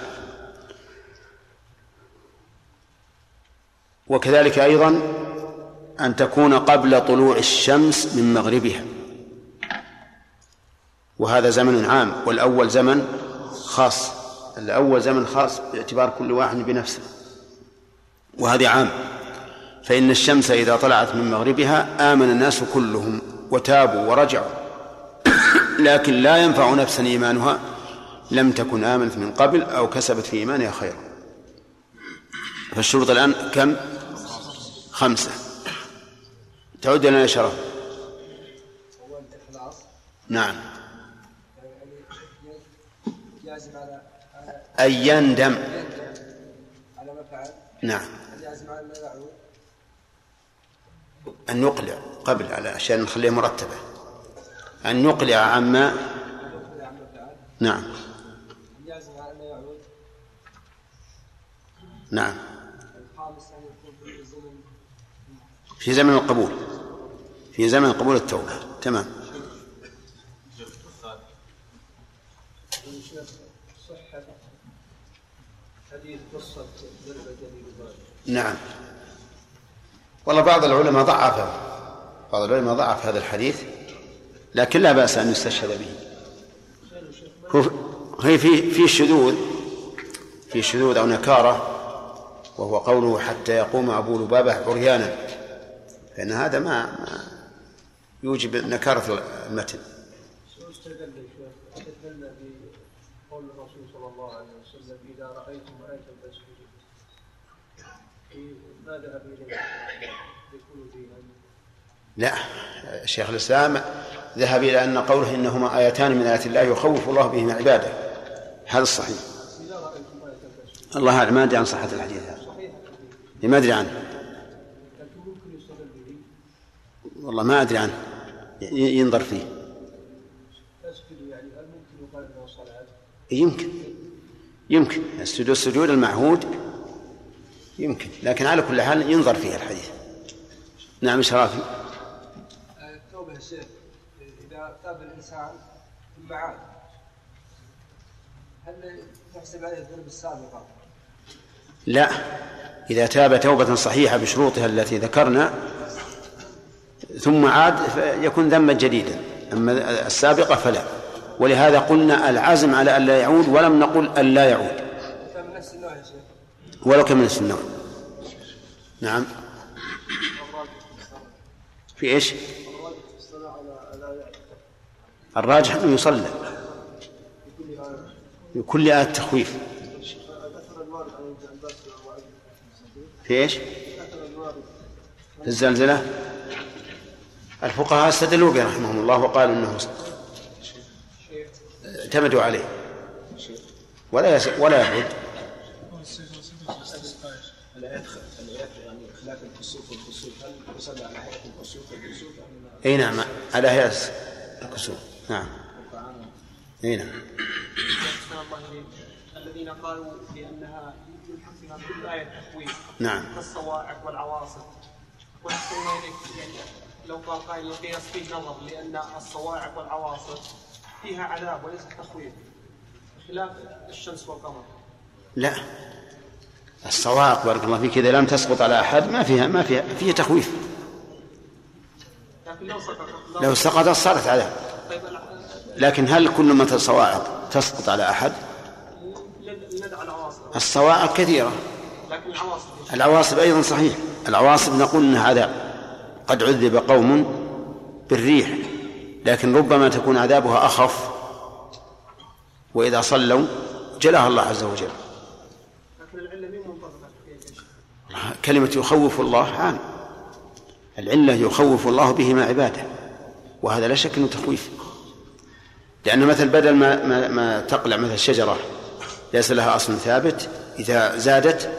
Speaker 1: وكذلك أيضا أن تكون قبل طلوع الشمس من مغربها. وهذا زمن عام والأول زمن خاص. الأول زمن خاص باعتبار كل واحد بنفسه. وهذه عام. فإن الشمس إذا طلعت من مغربها آمن الناس كلهم وتابوا ورجعوا. [COUGHS] لكن لا ينفع نفسا إيمانها. لم تكن آمنت من قبل أو كسبت في إيمانها خيرا. فالشروط الآن كم؟ خمسة. تعود لنا شرف.
Speaker 2: أول الإخلاص
Speaker 1: نعم
Speaker 2: يازم على على
Speaker 1: أن يندم
Speaker 2: على ما فعل
Speaker 1: نعم. أن نقلع قبل على عشان نخليها مرتبة. أن نقلع عما نعم. نعم.
Speaker 2: في
Speaker 1: زمن القبول. في زمن قبول التوبة. تمام. نعم. والله بعض العلماء ضعفه بعض العلماء ضعف هذا الحديث لكن لا بأس أن يستشهد به. هو هي في في شذوذ في شذوذ أو نكارة وهو قوله حتى يقوم أبو لبابة عريانا فإن هذا ما, ما يوجب نكارة المتن
Speaker 2: شو استدل يا شيخ؟ استدل بقول الرسول صلى الله عليه وسلم إذا رأيتم آية فاسجدوا في- ما ذهب إليه يكون فيها
Speaker 1: لا شيخ الإسلام ذهب إلى أن قوله إنهما آيتان من آيات الله يخوف الله بهما عباده. هذا الصحيح. الله أعلم ما أدري عن صحة الحديث هذا.
Speaker 2: صحيح
Speaker 1: ما أدري عنه. والله ما أدري عنه. ينظر فيه.
Speaker 2: يعني؟
Speaker 1: يمكن. يمكن. السجود السجود المعهود يمكن. لكن على كل حال ينظر فيه الحديث. نعم شرافي
Speaker 2: التوبة يا شيخ إذا تاب الإنسان ثم عاد هل تحسب عليه الذنوب السابقة؟
Speaker 1: لا. إذا تاب توبة صحيحة بشروطها التي ذكرنا ثم عاد فيكون ذنبا جديدا. أما السابقة فلا. ولهذا قلنا العزم على أن لا يعود ولم نقل أن لا يعود
Speaker 2: كان من نفس النوع يا شيخ
Speaker 1: ولو كان من النوع نعم في إيش؟
Speaker 2: الراجح
Speaker 1: أنه يصلى بكل آية تخويف في
Speaker 2: إيش؟
Speaker 1: في الزلزلة الفقهاء استدلوا به رحمهم الله وقالوا إنه اعتمدوا عليه ولا. ولا يعود أي نعم على هيئة الكسوف نعم. أي نعم.
Speaker 7: الذين قالوا بأنها يمكن فيها كل آية تخويف
Speaker 1: نعم.
Speaker 7: كالصواعق والعواصف وأحسن الله إليك يعني لو قال قائل القياس فيه نظر لأن الصواعق والعواصف فيها عذاب وليس تخويف خلاف الشمس والقمر.
Speaker 1: لا. الصواعق بارك الله فيك إذا لم تسقط على أحد ما فيها ما فيها فيها تخويف.
Speaker 7: لو سقط
Speaker 1: لو سقطت صارت عذاب لكن هل كل ما الصواعق تسقط على
Speaker 7: العواصف
Speaker 1: الصواعق كثيرة.
Speaker 7: لكن العواصف
Speaker 1: أيضا صحيح. العواصف نقول انها عذاب قد عذب قوم بالريح لكن ربما تكون عذابها أخف. وإذا صلوا جلاها الله عز وجل؟ كلمة يخوف الله عام العلة يخوف الله بهما عباده وهذا لا شك إنه تخويف. لأن مثل بدل ما ما, ما تقلع مثل شجرة ليس لها أصل ثابت إذا زادت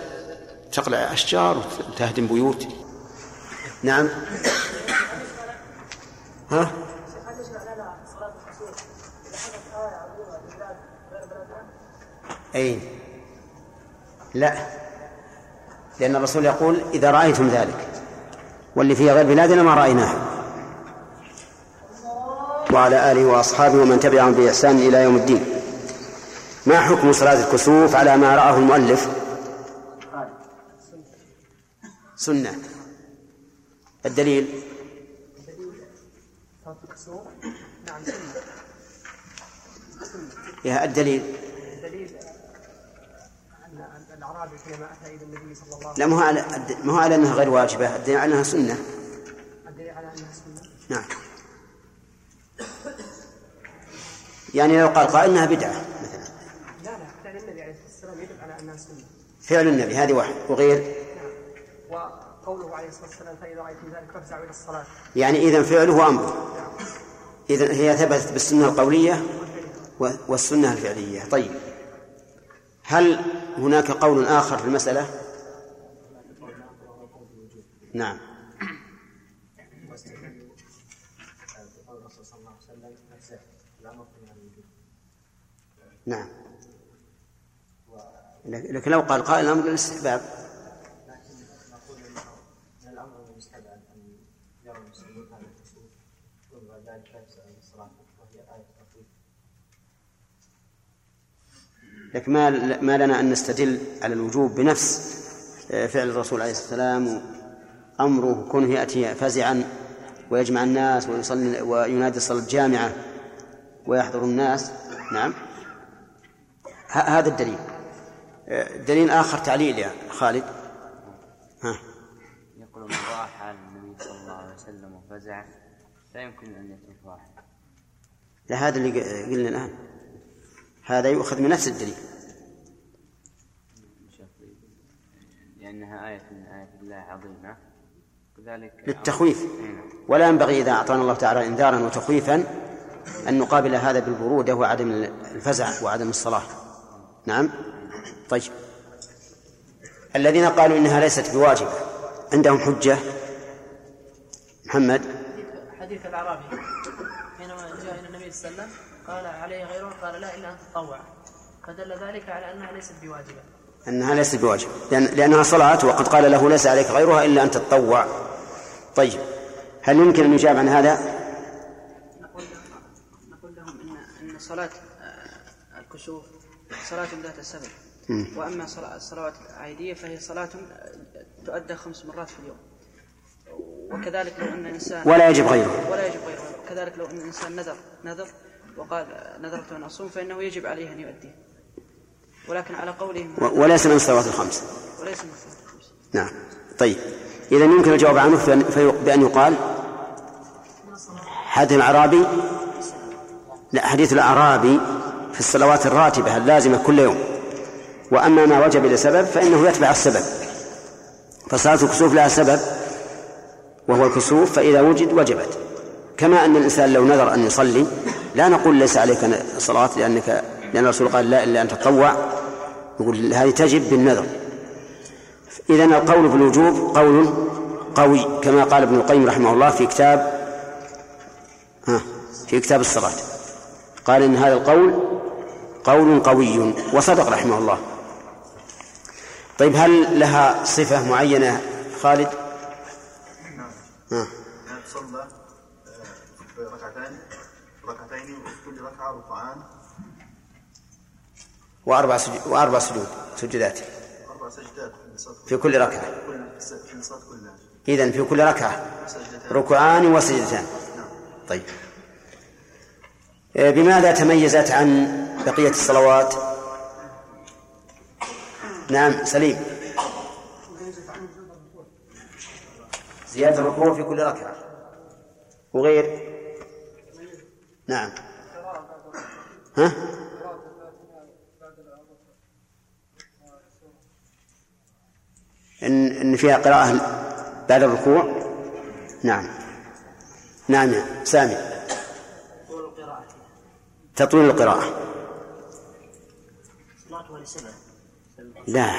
Speaker 1: تقلع أشجار وتهدم بيوت. نعم. ها؟ أي لا. لأن الرسول يقول إذا رأيتم ذلك. واللي في غير بلادنا ما رأيناه. وعلى آله وأصحابه ومن تبعهم بإحسان إلى يوم الدين. ما حكم صلاة الكسوف على ما رآه المؤلف؟ سنة. الدليل؟ يا الدليل.
Speaker 7: الأعرابي حينما أتى إلى النبي صلى الله عليه
Speaker 1: لا ما هو على ما هو على أنها غير واجبة الدليل على أنها سنة.
Speaker 7: الدليل على أنها سنة؟
Speaker 1: نعم. يعني لو قال قائل إنها بدعة مثلا.
Speaker 7: لا لا فعل النبي عليه الصلاة والسلام يدل على أنها سنة.
Speaker 1: فعل النبي هذه واحد. وغير؟
Speaker 7: نعم. قوله عليه الصلاة والسلام فإذا رأيتم ذلك فافزعوا إلى الصلاة.
Speaker 1: يعني إذا فعله أمره إذا هي ثبتت بالسنة القولية والسنة الفعلية. طيب. هل هناك قول آخر في المسألة؟ نعم. نعم. لكن لو قال قائل الأمر للاستحباب
Speaker 8: لكن نقول انه من الامر المستبعد ان يرى المسلمون هذا الكسوف ثم بعد ذلك يفزع إلى الصلاه وهي إيه التخويف
Speaker 1: لكن ما ما لنا أن نستدل على الوجوب بنفس آه، فعل الرسول عليه الصلاة والسلام أمره كونه يأتي فزعا ويجمع الناس ويصلي وينادي صلاة جامعة ويحضر الناس. نعم. هذا الدليل. آه، دليل آخر تعليل يا خالد. ها.
Speaker 9: يقول من حال النبي صلى الله عليه وسلم وفزع لا يمكن أن يترك واحد.
Speaker 1: لا هذا اللي قلنا الآن. هذا يؤخذ من نفس الدليل.
Speaker 9: لأنها آية من آيات الله عظيمة. كذلك
Speaker 1: للتخويف.
Speaker 9: نعم.
Speaker 1: ولا ينبغي إذا أعطانا الله تعالى إنذارا وتخويفا أن نقابل هذا بالبرودة وعدم الفزع وعدم الصلاة. نعم؟ طيب. الذين قالوا إنها ليست بواجبة عندهم حجة. محمد؟
Speaker 5: حديث الأعرابي حينما جاء إلى النبي صلى الله عليه وسلم قال عليه غيره قال لا إلا أن تطوع. فدل ذلك على أنها ليست بواجبة.
Speaker 1: أنها ليست بواجبة. لأن لأنها صلاة وقد قال له ليس عليك غيرها إلا أن تتطوع. طيب هل يمكن أن يجاب عن هذا؟
Speaker 10: نقول لهم نقول لهم ان إن صلاة آه، الكسوف صلاة ذات سبب
Speaker 1: مم.
Speaker 10: وأما صلا- الصلوات العادية فهي صلاة آه، تؤدى خمس مرات في اليوم. وكذلك لو أن انسان
Speaker 1: ولا يجب غيره.
Speaker 10: ولا يجب غيره وكذلك لو أن إنسان نذر نذر وقال نذرت أن أصوم فإنه يجب عليه أن يؤديه ولكن على قولهم.
Speaker 1: وليس من الصلوات الخمس.
Speaker 10: وليس من الصلاه الخمس.
Speaker 1: نعم. طيب. إذا يمكن الجواب عنه بأن يقال حديث الأعرابي لا حديث الأعرابي في الصلوات الراتبة اللازمة كل يوم. وأما ما وجب لسبب فإنه يتبع السبب. فصلاة الكسوف لها سبب وهو الكسوف فإذا وجد وجبت. كما أن الإنسان لو نذر أن يصلي لا نقول ليس عليك صلاة لأنك لأن الرسول قال لا إلا أن تطوع يقول هذه تجب بالنذر. إذا القول بالوجوب قول قوي كما قال ابن القيم رحمه الله في كتاب ها في كتاب الصلاة قال إن هذا القول قول قوي وصدق رحمه الله. طيب هل لها صفة معينة خالد؟ ها.
Speaker 11: يعني تصلى آه، في ركعتين ركعتين وفي كل ركعة ركعان
Speaker 1: وأربع سجود وأربع سجود سجدات.
Speaker 11: في
Speaker 1: كل ركعة. إذن في كل ركعة. ركعان وسجدتان. طيب. آه، بماذا تميزت عن بقية الصلوات؟ نعم سليم. زيادة الركوع في كل ركعة. وغير؟ نعم. ها؟ إن إن فيها قراءة بعد الركوع؟ نعم. نعم سامي.
Speaker 8: القراءة
Speaker 1: تطويل القراءة. لا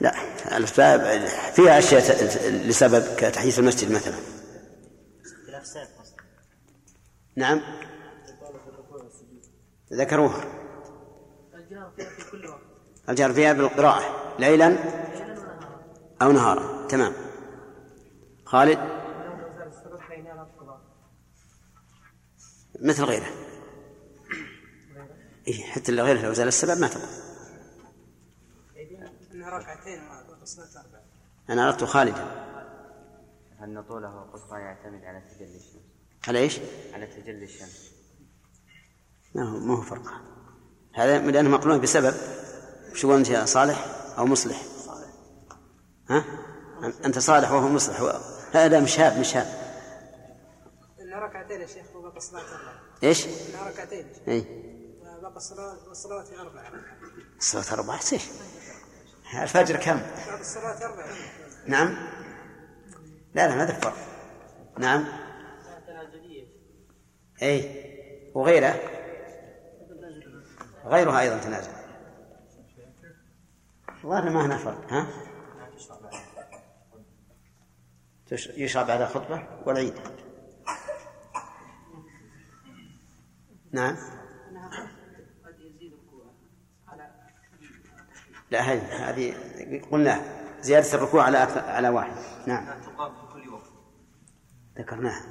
Speaker 1: لا الأسباب فيها أشياء لسبب كتحديث المسجد مثلا. نعم. ذكروها.
Speaker 5: فيها في كل وقت
Speaker 1: الجهر فيها بالقراءة ليلا أو نهارا. تمام. خالد؟ مثل غيره. إيه حتى اللي غيره لو زال السبب ما
Speaker 10: ركعتين أربع
Speaker 1: أنا أردت خالدا
Speaker 9: أن طوله وقصره يعتمد على تجلي الشمس؟
Speaker 1: على إيش؟
Speaker 9: على تجلي الشمس.
Speaker 1: ما هو ما هو فرق. هذا لأنه مقرون بسبب شو أنت يا صالح أو مصلح؟ ها؟ أنت صالح وهو مصلح. هو- هذا مش هاب مش هاب.
Speaker 10: انها ركعتين يا شيخ وبقى
Speaker 1: إيش؟
Speaker 10: انها ركعتين.
Speaker 1: إيه
Speaker 10: وبقى الصلاة والصلوات أربع
Speaker 1: الصلاة أربعة؟ إيش؟ الفجر كم؟
Speaker 10: بعد الصلاة أربع
Speaker 1: نعم. لا لا ما فرق نعم. إي. وغيره؟ غيرها أيضا تنازل. والله ما هنا فرق ها يشرع بعد الخطبة والعيد. نعم؟ لا هذه هذه قلنا زيادة الركوع على على واحد. نعم.
Speaker 8: كل
Speaker 1: ذكرناها.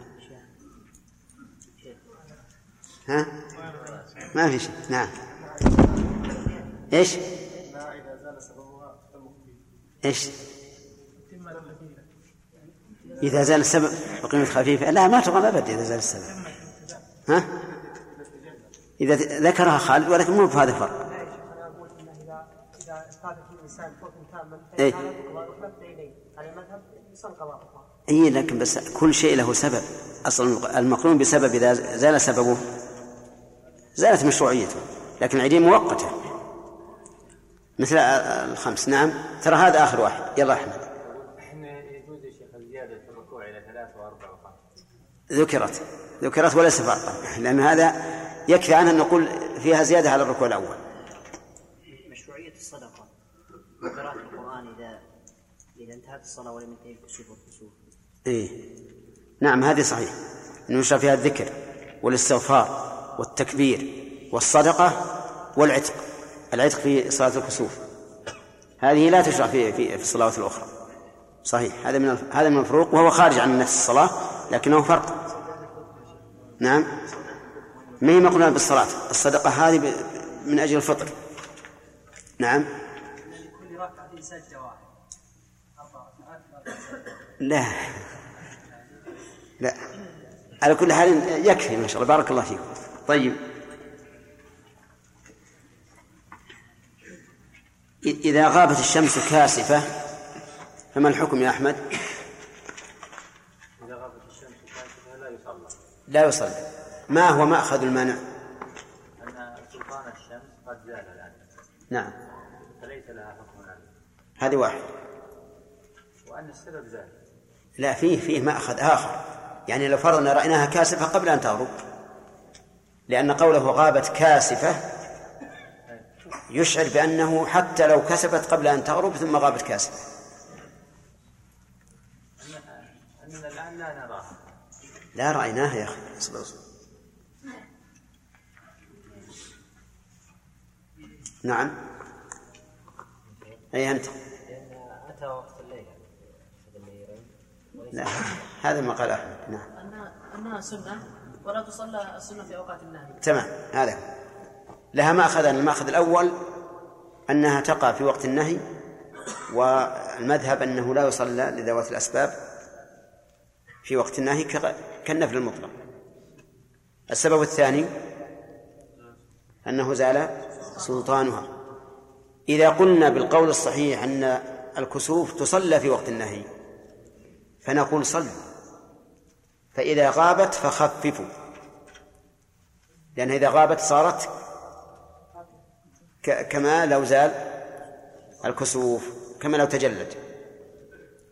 Speaker 1: ها؟ ما في شيء. نعم. إيش؟
Speaker 2: إيش؟ إذا زال
Speaker 1: السبب وقيمة خفيفة لا ما تقام أبدا إذا زال السبب. ها؟ إذا ذكرها خالد ولكن مو بهذا
Speaker 2: تاما
Speaker 1: إيه. اي لكن بس كل شيء له سبب. أصلا المقرون بسبب إذا زال سببه زالت مشروعيته لكن العيدين مؤقتة. مثل الخمس. نعم. ترى هذا آخر واحد. يلا أحمد.
Speaker 4: إحنا يجوز يا شيخ الزيادة في الركوع إلى ثلاث وأربع وخمس.
Speaker 1: ذكرت. ذكرت وليس فرقا لأن هذا يكفي عنها أن نقول فيها زيادة على الركوع الأول.
Speaker 8: مشروعية الصدقة. وقراءة القرآن إذا إذا انتهت الصلاة ولم ينتهي الكسوف والكسوف.
Speaker 1: إيه. نعم هذه صحيح. أنه يشرع فيها الذكر والاستغفار والتكبير والصدقة والعتق. العتق في صلاة الكسوف. هذه لا تشرع في في, في الصلوات الأخرى. صحيح. هذا من هذا من الفروق وهو خارج عن نفس الصلاة لكنه فرق. نعم. ما هي مقرونة بالصلاة؟ الصدقة هذه من أجل الفطر. نعم.
Speaker 2: لا.
Speaker 1: لا. على كل حال يكفي ما شاء الله. بارك الله فيكم. طيب. إذا غابت الشمس كاسفة فما الحكم يا أحمد؟
Speaker 4: إذا غابت الشمس كاشفه لا يصلى.
Speaker 1: لا يصلي ما هو مأخذ المانع؟
Speaker 4: أن سلطان الشمس قد زال الآن.
Speaker 1: نعم.
Speaker 4: فليس لها حكم الآن.
Speaker 1: هذه واحد.
Speaker 4: وأن السبب زال.
Speaker 1: لا فيه فيه مأخذ آخر. يعني لو فرضنا رأيناها كاسفة قبل أن تغرب. لأن قوله غابت كاسفة يشعر بأنه حتى لو كسفت قبل أن تغرب ثم غابت كاسفة.
Speaker 4: اننا الان لا نراها
Speaker 1: لا رأيناها يا أخي اصبر اصبر نعم. أي أنت؟
Speaker 8: أتى وقت الليل
Speaker 1: لا هذا ما قال أحمد. نعم.
Speaker 5: أنها سنة ولا تصلى السنة في أوقات النهي.
Speaker 1: تمام هذا. لها مأخذان المأخذ الأول أنها تقع في وقت النهي والمذهب أنه لا يصلى لذوات الأسباب في وقت النهي كالنفل المطلق. السبب الثاني أنه زال سلطانها. إذا قلنا بالقول الصحيح أن الكسوف تصلى في وقت النهي فنقول صلوا فإذا غابت فخففوا لأنها إذا غابت صارت كما لو زال الكسوف كما لو تجلد.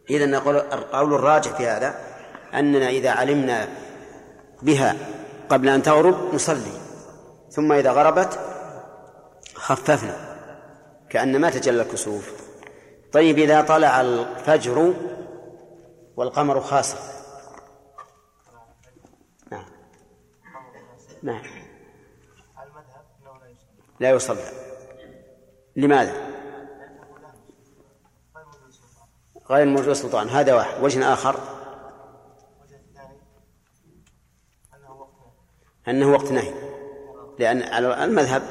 Speaker 1: إذا نقول القول الراجح في هذا أننا إذا علمنا بها قبل أن تغرب نصلي ثم إذا غربت خففنا كأن ما تجلى الكسوف. طيب إذا طلع الفجر والقمر خاسف نعم. نعم.
Speaker 2: المذهب أنه لا يصلي.
Speaker 1: لا يصلى لماذا؟ غير موجود سلطان هذا واحد. وجه آخر؟
Speaker 2: أنه وقت
Speaker 1: نهي. لأن على المذهب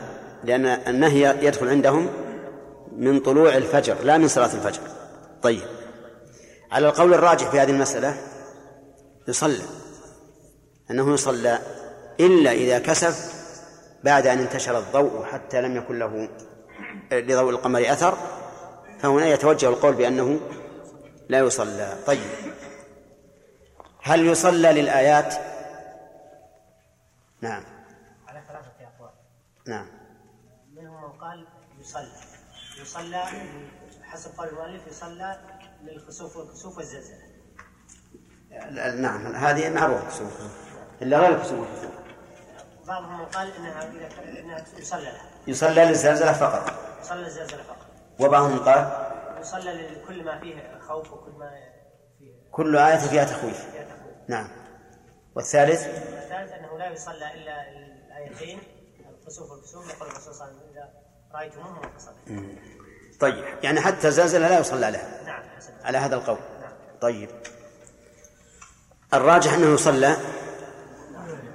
Speaker 1: لأن النهي يدخل عندهم من طلوع الفجر لا من صلاة الفجر. طيب. على القول الراجح في هذه المسألة يصلى. أنه يصلى إلا إذا كسف بعد أن انتشر الضوء حتى لم يكن له لضوء القمر أثر فهنا يتوجه القول بأنه لا يصلى. طيب. هل يصلى للآيات؟ نعم.
Speaker 8: على ثلاثة أقوال.
Speaker 1: نعم.
Speaker 8: منهم من قال يصلى. يصلى حسب قول المؤلف يصلى للخسوف والكسوف والزلزلة.
Speaker 1: نعم. هذه معروفة إلا غير كسوف
Speaker 8: بعضهم قال إنها إذا إنها يصلى لها.
Speaker 1: يصلى للزلزلة فقط.
Speaker 8: يصلى للزلزلة فقط.
Speaker 1: وبعضهم قال
Speaker 8: يصلى لكل ما فيه خوف وكل ما فيه
Speaker 1: كل آية فيها تخويف.
Speaker 8: فيها تخويف.
Speaker 1: نعم. والثالث
Speaker 8: الثالث أنه لا يصلى إلا الآيتين الخسوف والكسوف يقول الرسول صلى الله عليه وسلم إذا رأيتموهم فصلوا.
Speaker 1: طيب. يعني حتى الزلزلة لا يصلى لها.
Speaker 8: نعم حسب
Speaker 1: على هذا القول. طيب. الراجح أنه يصلى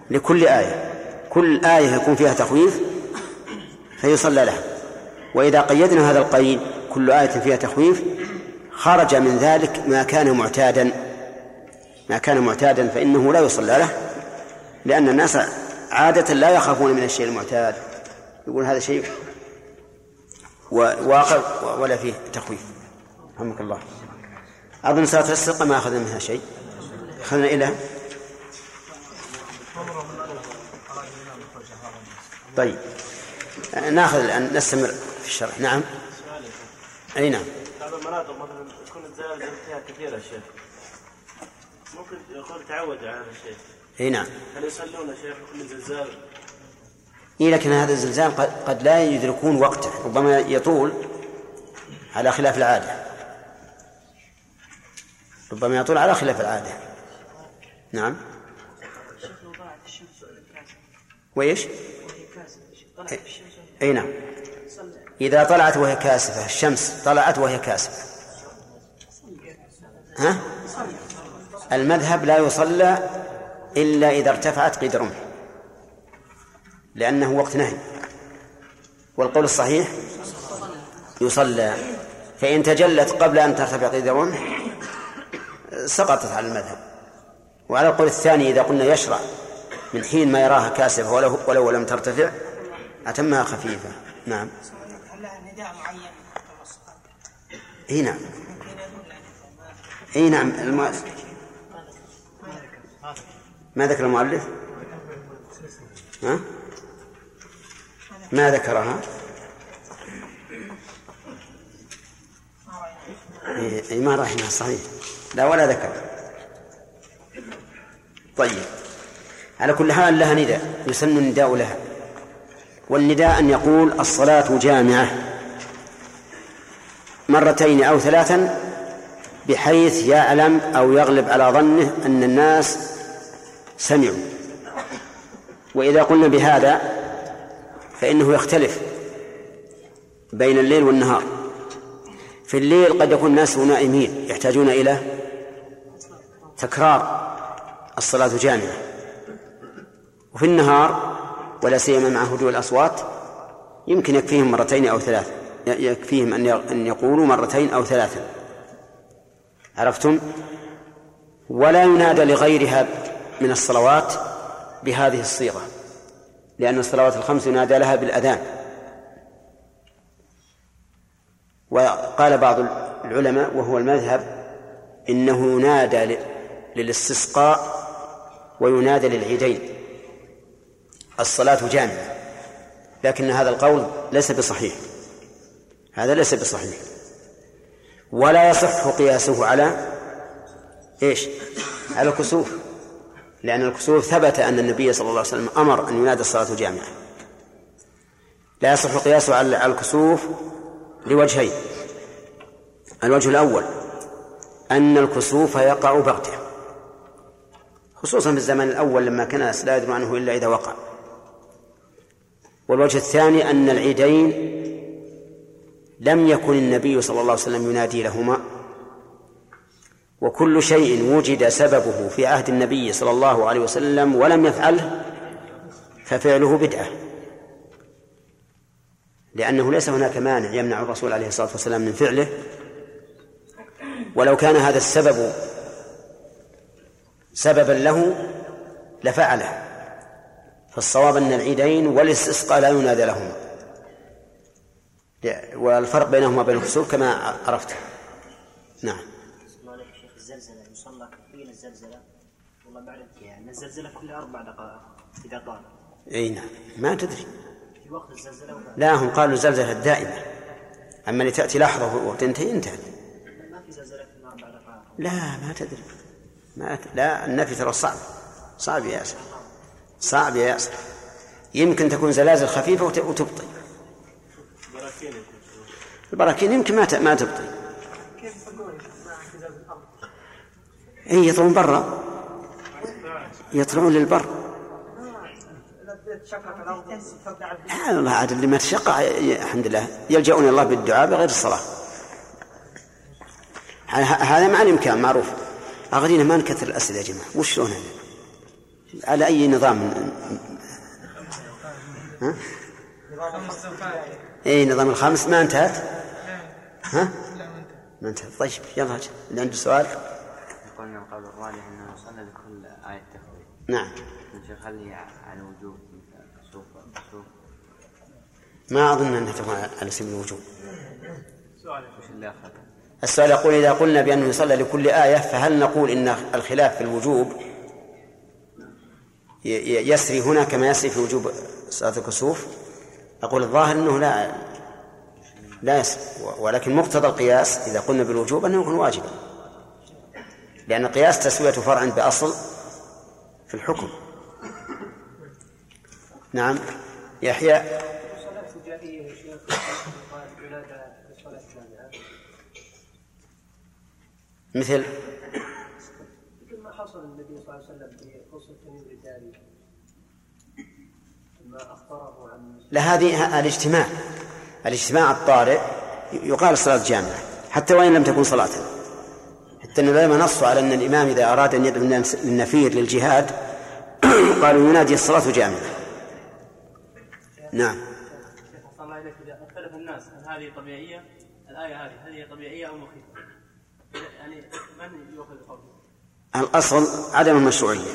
Speaker 1: لكل آية. كل آية يكون فيها تخويف فيصلى لها. وإذا قيدنا هذا القيد كل آية فيها تخويف خرج من ذلك ما كان معتادا ما كان معتادا فإنه لا يصلى له لأن الناس عادة لا يخافون من الشيء المعتاد. يقول هذا شيء واقع ولا فيه تخويف. رحمك الله. أظن صلاة السرقة ما أخذنا منها شيء. أخذنا إلى طيب. ناخذ الآن نستمر في الشرح. نعم. أي نعم.
Speaker 12: بعض المناطق مثلا تكون الزلازل فيها كثيرة يا شيخ. ممكن يقول تعود على هذا الشيء.
Speaker 1: أي نعم.
Speaker 12: هل يصلون يا شيخ كل زلزال؟
Speaker 1: إيه لكن هذا الزلزال قد, قد لا يدركون وقته. ربما يطول على خلاف العادة. ربما يطول على خلاف العادة. نعم.
Speaker 10: الشيخ لو طلعت الشمس كاسفة
Speaker 1: وإيش
Speaker 10: وهي كاسفة طلعت الشمس
Speaker 1: أي نعم. إذا طلعت وهي كاسفة الشمس طلعت وهي كاسفة. ها؟ المذهب لا يصلى إلا إذا ارتفعت قيد رمح لأنه وقت نهي. والقول الصحيح؟ يصلى. فإن تجلت قبل أن ترتفع قيد الرمح سقطت على المذهب. وعلى القول الثاني إذا قلنا يشرع من حين ما يراها كاسفة ولو, ولو لم ترتفع أتمها خفيفة. نعم.
Speaker 13: هل لها نداء معين
Speaker 1: إي نعم. إي نعم. الم... ما ذكر المؤلف؟ ها؟ ما ذكرها؟ اي ما رايحنا صحيح. لا ولا ذكر. طيب. على كل حال لها نداء. يسن النداء لها. والنداء أن يقول الصلاة جامعة مرتين أو ثلاثا بحيث يعلم أو يغلب على ظنه أن الناس سمعوا. وإذا قلنا بهذا فإنه يختلف بين الليل والنهار. في الليل قد يكون الناس نائمين يحتاجون إلى تكرار الصلاة جامعة. وفي النهار ولا سيما مع هدوء الأصوات يمكن يكفيهم مرتين أو ثلاث يكفيهم أن أن يقولوا مرتين أو ثلاثا عرفتم؟ ولا ينادى لغيرها من الصلوات بهذه الصيغة لأن الصلوات الخمس ينادى لها بالأذان. وقال بعض العلماء وهو المذهب إنه ينادى للاستسقاء وينادى للعيدين. الصلاة جامعة لكن هذا القول ليس بصحيح. هذا ليس بصحيح. ولا يصح قياسه على إيش؟ على الكسوف. لأن الكسوف ثبت أن النبي صلى الله عليه وسلم أمر أن ينادى الصلاة جامعة. لا يصح قياسه على الكسوف لوجهين. الوجه الأول أن الكسوف يقع بغته خصوصا في الزمن الأول لما كان لا يدرون عنه إلا إذا وقع. والوجه الثاني أن العيدين لم يكن النبي صلى الله عليه وسلم ينادي لهما وكل شيء وجد سببه في عهد النبي صلى الله عليه وسلم ولم يفعله ففعله بدعة لأنه ليس هناك مانع يمنع الرسول عليه الصلاة والسلام من فعله. ولو كان هذا السبب سببا له لفعله. فالصواب أن العيدين والاستسقاء لا ينادى لهما. والفرق بينهما وبين الكسوف كما عرفت نعم.
Speaker 8: الزلزلة الزلزلة والله بعد يعني الزلزلة كل أربع دقائق إذا طال
Speaker 1: إي نعم. ما تدري.
Speaker 8: في وقت الزلزلة
Speaker 1: لا هم قالوا الزلزلة الدائمة. أما اللي تأتي لحظة وتنتهي انتهت.
Speaker 8: ما في زلزلة في النار بعد قاعة
Speaker 1: لا ما تدري. ما ت... لا النفي ترى صعب. صعب يا ياسر صعب يا ياسر يمكن تكون زلازل خفيفة وت... وتبطي. البراكين يمكن ما. ما تبطي؟ اي يطلعون برا. يطلعون للبر. الله عاد اللي ما تشقى الحمد لله. يلجؤون الله بالدعاء بغير الصلاة. هذا مع الإمكان معروف. أغرينا ما نكثر الأسئلة يا جماعة. وش شلون هذا؟ على أي نظام؟ ها؟ اي نظام الخامس ما انتهت؟ ها؟ ما انتهت. طيب يلا. اللي عنده سؤال.
Speaker 9: قلنا القول الراجح إنه يصلى لكل آية تخويف
Speaker 1: نعم.
Speaker 9: نشوف هل هي على الوجوب
Speaker 1: ما أظن أنها تكون على سبيل الوجوب.
Speaker 9: وش اللي أخذ؟
Speaker 1: السؤال يقول إذا قلنا بأنه يصلى لكل آية فهل نقول إن الخلاف في الوجوب يسري هنا كما يسري في وجوب صلاة الكسوف. أقول الظاهر أنه لا لا يسري ولكن مقتضى القياس إذا قلنا بالوجوب أنه يكون واجبا. لأن القياس تسوية فرع بأصل في الحكم. نعم. يحيى.
Speaker 2: صلاة فجائية يا شيخ قال ولادة في صلاة جامعة
Speaker 1: مثل
Speaker 2: مثل ما حصل النبي صلى الله عليه وسلم في قصة تميم الداري لما أخبره عن
Speaker 1: لا هذه الاجتماع الاجتماع الطارئ يقال صلاة جامعة حتى وإن لم تكن صلاة حتى أن العلماء نصوا على أن الإمام إذا أراد أن يدعو الناس للنفير للجهاد [COUGHS] قالوا ينادي الصلاة جامعة نعم
Speaker 14: شيخ الله إليك إذا اختلف الناس هل هذه طبيعية؟ الآية هذه هل هي طبيعية أو مخيفة؟ يعني من يؤخذ قوله؟
Speaker 1: الأصل عدم المشروعية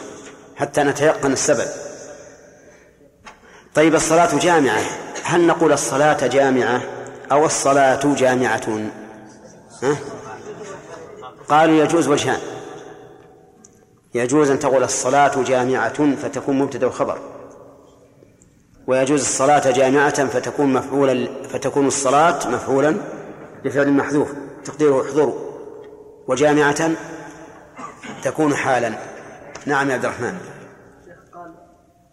Speaker 1: حتى نتيقن السبب. طيب الصلاة جامعة هل نقول الصلاة جامعة أو الصلاة جامعة؟ ها؟ قالوا يجوز وجهان. يجوز أن تقول الصلاة جامعة فتكون مبتدأ وخبر ويجوز الصلاة جامعة فتكون مفعولا فتكون الصلاة مفعولا لفعل محذوف تقديره احضروا. وجامعة تكون حالا. نعم يا عبد الرحمن.
Speaker 2: قال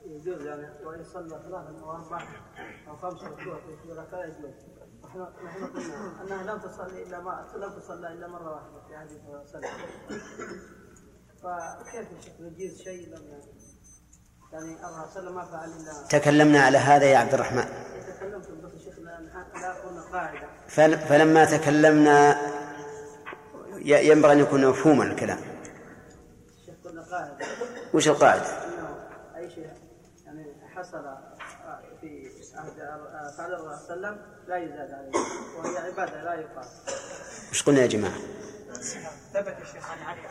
Speaker 2: يجوز يعني أربعة أو خمسة ركوع في يجوز نحن نحن قلنا أنها لم تصلي ما لم تصلى إلا مرة واحدة في فكيف يجيز شيء لم يعني الله ما فعل إلا
Speaker 1: تكلمنا على هذا يا عبد الرحمن.
Speaker 2: تكلمت بس لا قاعدة
Speaker 1: فل- فلما تكلمنا ينبغي أن يكون مفهوما الكلام.
Speaker 2: الشيخ قلنا قاعدة
Speaker 1: وش القاعدة؟
Speaker 2: أي شيء يعني حصل في عهد فعل الله صلى الله عليه وسلم لا يزاد عليه وهي عبادة لا يقال
Speaker 1: وش قلنا يا جماعة؟
Speaker 2: ثبت الشيخ عن علي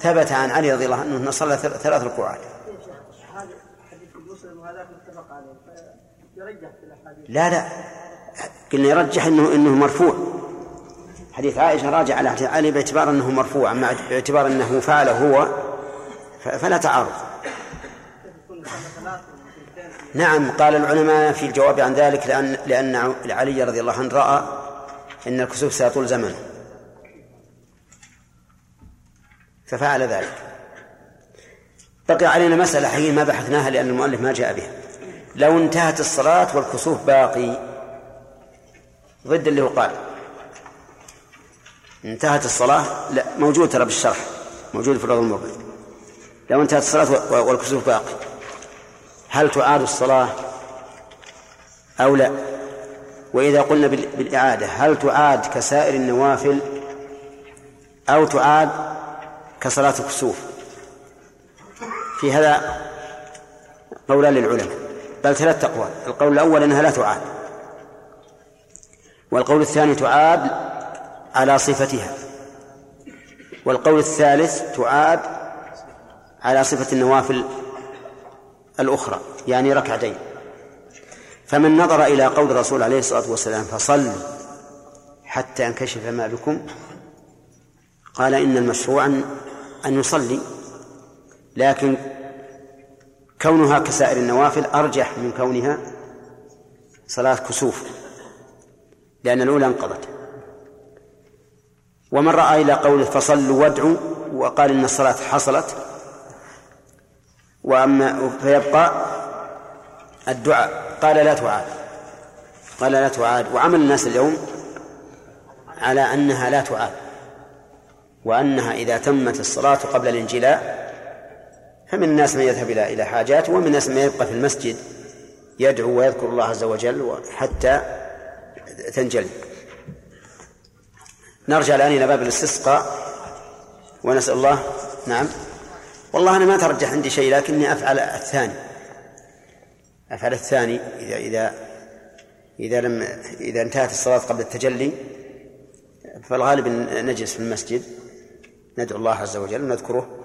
Speaker 1: ثبت عن علي رضي الله عنه أنه صلى ثل- ثلاث ركوعات.
Speaker 2: عنه هذا حديث مسلم وهذاك متفق عليه فيرجح في الأحاديث.
Speaker 1: لا لا. قلنا يرجح أنه أنه مرفوع. حديث عائشة راجع على حديث علي باعتبار أنه مرفوع مع باعتبار أنه فعله هو فلا تعارض. نعم قال العلماء في الجواب عن ذلك لأن لأن علي رضي الله عنه رأى أن الكسوف سيطول زمنه. ففعل ذلك. بقي علينا مسألة حقيقة ما بحثناها لأن المؤلف ما جاء بها. لو انتهت الصلاة والكسوف باقي ضد اللي هو قال. انتهت الصلاة لا موجود ترى بالشرح موجود في الروض المربع لو انتهت الصلاة والكسوف باقي هل تعاد الصلاة أو لا؟ وإذا قلنا بال- بالإعادة هل تعاد كسائر النوافل أو تعاد كصلاة الكسوف؟ في هذا قولان للعلماء. بل ثلاث أقوال القول الأول أنها لا تعاد والقول الثاني تعاد على صفتها والقول الثالث تعاد على صفة النوافل الأخرى يعني ركعتين. فمن نظر إلى قول الرسول عليه الصلاة والسلام فصل حتى ينكشف ما بكم قال إن المشروع أن يصلي لكن كونها كسائر النوافل أرجح من كونها صلاة كسوف لأن الأولى انقضت. ومن رأى إلى قوله فصلوا وادعوا وقال إن الصلاة حصلت وأما فيبقى الدعاء. قال لا تعاد. قال لا تعاد. وعمل الناس اليوم على أنها لا تعاد. وأنها إذا تمت الصلاة قبل الإنجلاء فمن الناس من يذهب إلى إلى حاجاته ومن الناس من يبقى في المسجد يدعو ويذكر الله عز وجل حتى تنجلي. نرجع الآن إلى باب الاستسقاء. ونسأل الله نعم. والله أنا ما ترجح عندي شيء لكني أفعل الثاني. أفعل الثاني إذا إذا إذا لم إذا انتهت الصلاة قبل التجلي. فالغالب نجلس في المسجد ندعو الله عز وجل ونذكره.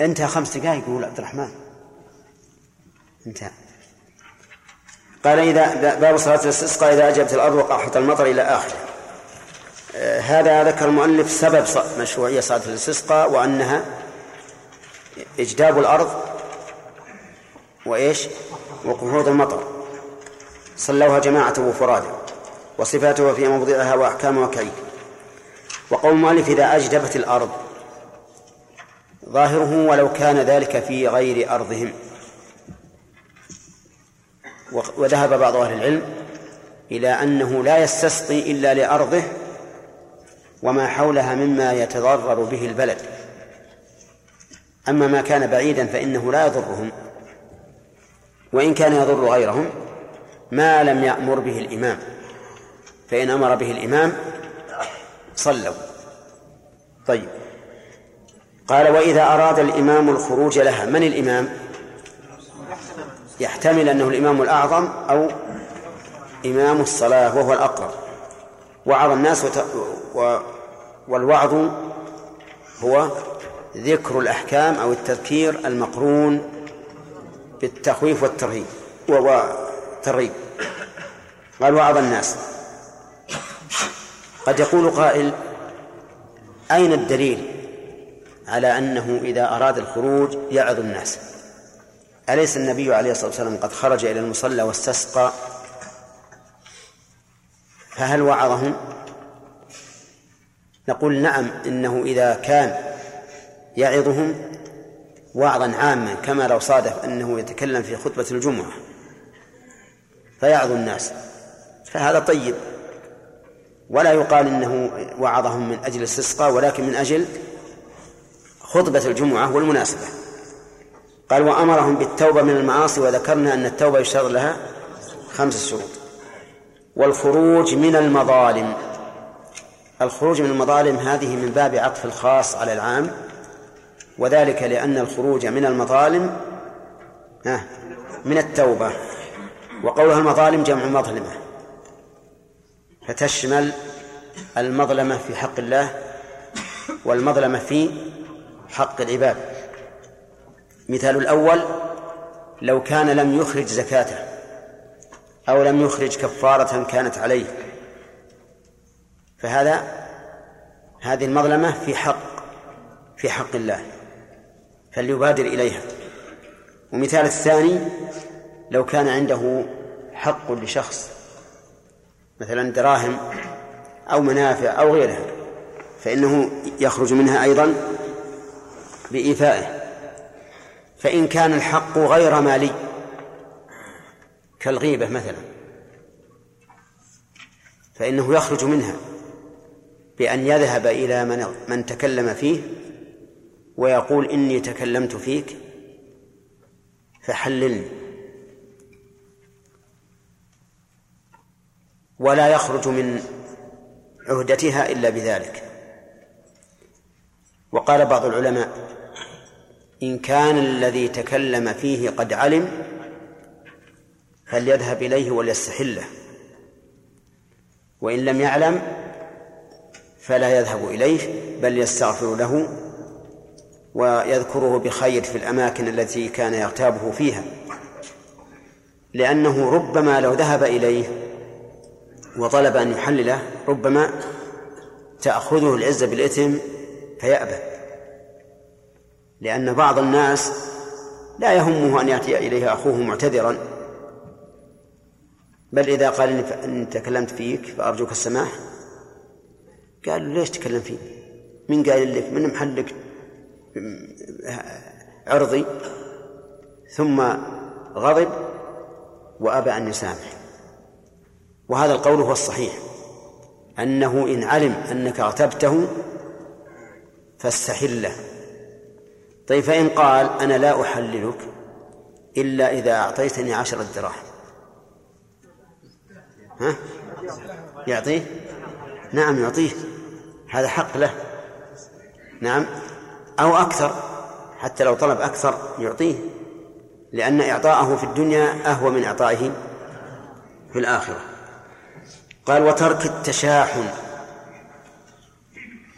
Speaker 1: انتهى خمس دقائق يقول عبد الرحمن. انتهى. قال إذا باب صلاة الاستسقاء إذا أجبت الأرض وقحط المطر إلى آخره. هذا ذكر المؤلف سبب مشروعية صلاة الاستسقاء وأنها إجداب الأرض وإيش؟ وقحوط المطر. صلوها جماعة وفرادى وصفاتها في موضعها وأحكامها وكيف. وقول المؤلف إذا أجدبت الأرض ظاهره ولو كان ذلك في غير أرضهم. وذهب بعض أهل العلم إلى أنه لا يستسقي إلا لأرضه وما حولها مما يتضرر به البلد. أما ما كان بعيدا فإنه لا يضرهم. وإن كان يضر غيرهم ما لم يأمر به الإمام. فإن أمر به الإمام صلوا. طيب. قال وإذا أراد الإمام الخروج لها من الإمام؟ يحتمل أنه الإمام الأعظم أو إمام الصلاة وهو الأقرب. وعظ الناس. والوعظ هو ذكر الأحكام أو التذكير المقرون بالتخويف والترهيب. والترغيب قال وعظ الناس. قد يقول قائل أين الدليل على أنه إذا أراد الخروج يعظ الناس؟ أليس النبي عليه الصلاة والسلام قد خرج إلى المصلى واستسقى؟ فهل وعظهم؟ نقول نعم إنه إذا كان يعظهم وعظا عاما كما لو صادف أنه يتكلم في خطبة الجمعة فيعظ الناس. فهذا طيب. ولا يقال إنه وعظهم من أجل الاستسقاء ولكن من أجل خطبة الجمعة والمناسبة. قال وأمرهم بالتوبة من المعاصي وذكرنا أن التوبة يشترط لها خمس شروط. والخروج من المظالم. الخروج من المظالم هذه من باب عطف الخاص على العام وذلك لأن الخروج من المظالم من التوبة وقولها المظالم جمع مظلمة فتشمل المظلمة في حق الله والمظلمة في حق العباد. مثال الأول لو كان لم يخرج زكاته أو لم يخرج كفارة كانت عليه فهذا هذه المظلمة في حق في حق الله فليبادر إليها. ومثال الثاني لو كان عنده حق لشخص مثلا دراهم أو منافع أو غيرها فإنه يخرج منها أيضا بإيفائه. فإن كان الحق غير مالي كالغيبة مثلا فإنه يخرج منها. بأن يذهب إلى من من تكلم فيه ويقول إني تكلمت فيك فحللني. ولا يخرج من عهدتها إلا بذلك. وقال بعض العلماء إن كان الذي تكلم فيه قد علم فليذهب إليه وليستحله. وإن لم يعلم فلا يذهب إليه بل يستغفر له ويذكره بخير في الأماكن التي كان يغتابه فيها لأنه ربما لو ذهب إليه وطلب أن يحلله ربما تأخذه العزة بالإثم فيأبى لأن بعض الناس لا يهمه أن يأتي إليه أخوه معتذرا بل إذا قال. إني تكلمت فيك فأرجوك السماح قال له ليش تكلم فيه؟ من قال لك؟ من محلك؟ عرضي. ثم غضب وأبى أن يسامح وهذا القول هو الصحيح. أنه إن علم أنك اغتبته فاستحله. طيب فإن قال أنا لا أحللك إلا إذا أعطيتني عشرة دراهم ها؟ يعطيه؟ نعم يعطيه. هذا حق له. نعم. أو أكثر. حتى لو طلب أكثر يعطيه. لأن إعطاءه في الدنيا أهوى من إعطائه في الآخرة. قال وترك التشاحن.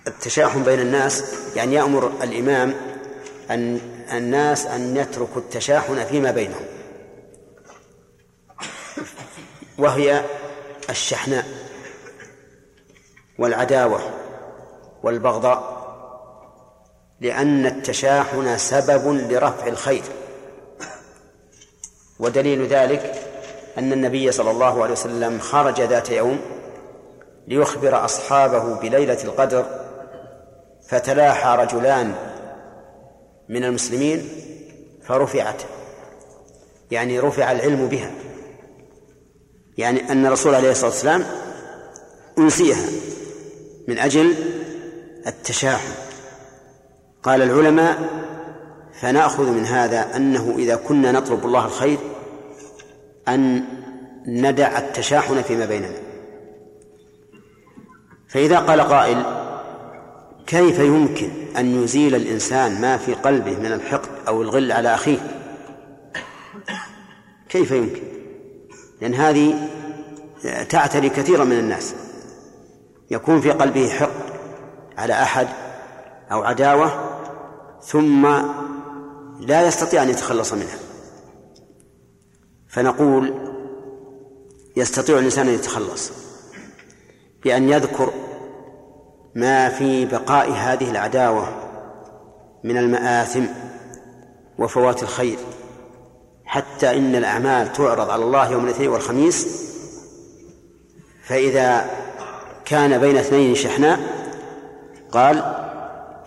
Speaker 1: التشاحن بين الناس يعني يأمر الإمام أن الناس أن يتركوا التشاحن فيما بينهم. وهي الشحناء والعداوة. والبغضاء لأن التشاحن سبب لرفع الخير. ودليل ذلك أن النبي صلى الله عليه وسلم خرج ذات يوم ليخبر أصحابه بليلة القدر فتلاحى رجلان من المسلمين فرفعت. يعني رفع العلم بها. يعني أن الرسول عليه الصلاة والسلام أنسيها من أجل التشاحن. قال العلماء فنأخذ من هذا أنه إذا كنا نطلب الله الخير أن ندع التشاحن فيما بيننا. فإذا قال قائل كيف يمكن أن يزيل الإنسان ما في قلبه من الحقد أو الغل على أخيه؟ كيف يمكن؟ لأن هذه تعتري كثيرا من الناس. يكون في قلبه حقد على أحد أو عداوة ثم لا يستطيع أن يتخلص منها. فنقول يستطيع الإنسان أن يتخلص بأن يذكر ما في بقاء هذه العداوة من المآثم وفوات الخير حتى إن الأعمال تعرض على الله يوم الاثنين والخميس فإذا كان بين اثنين شحناء قال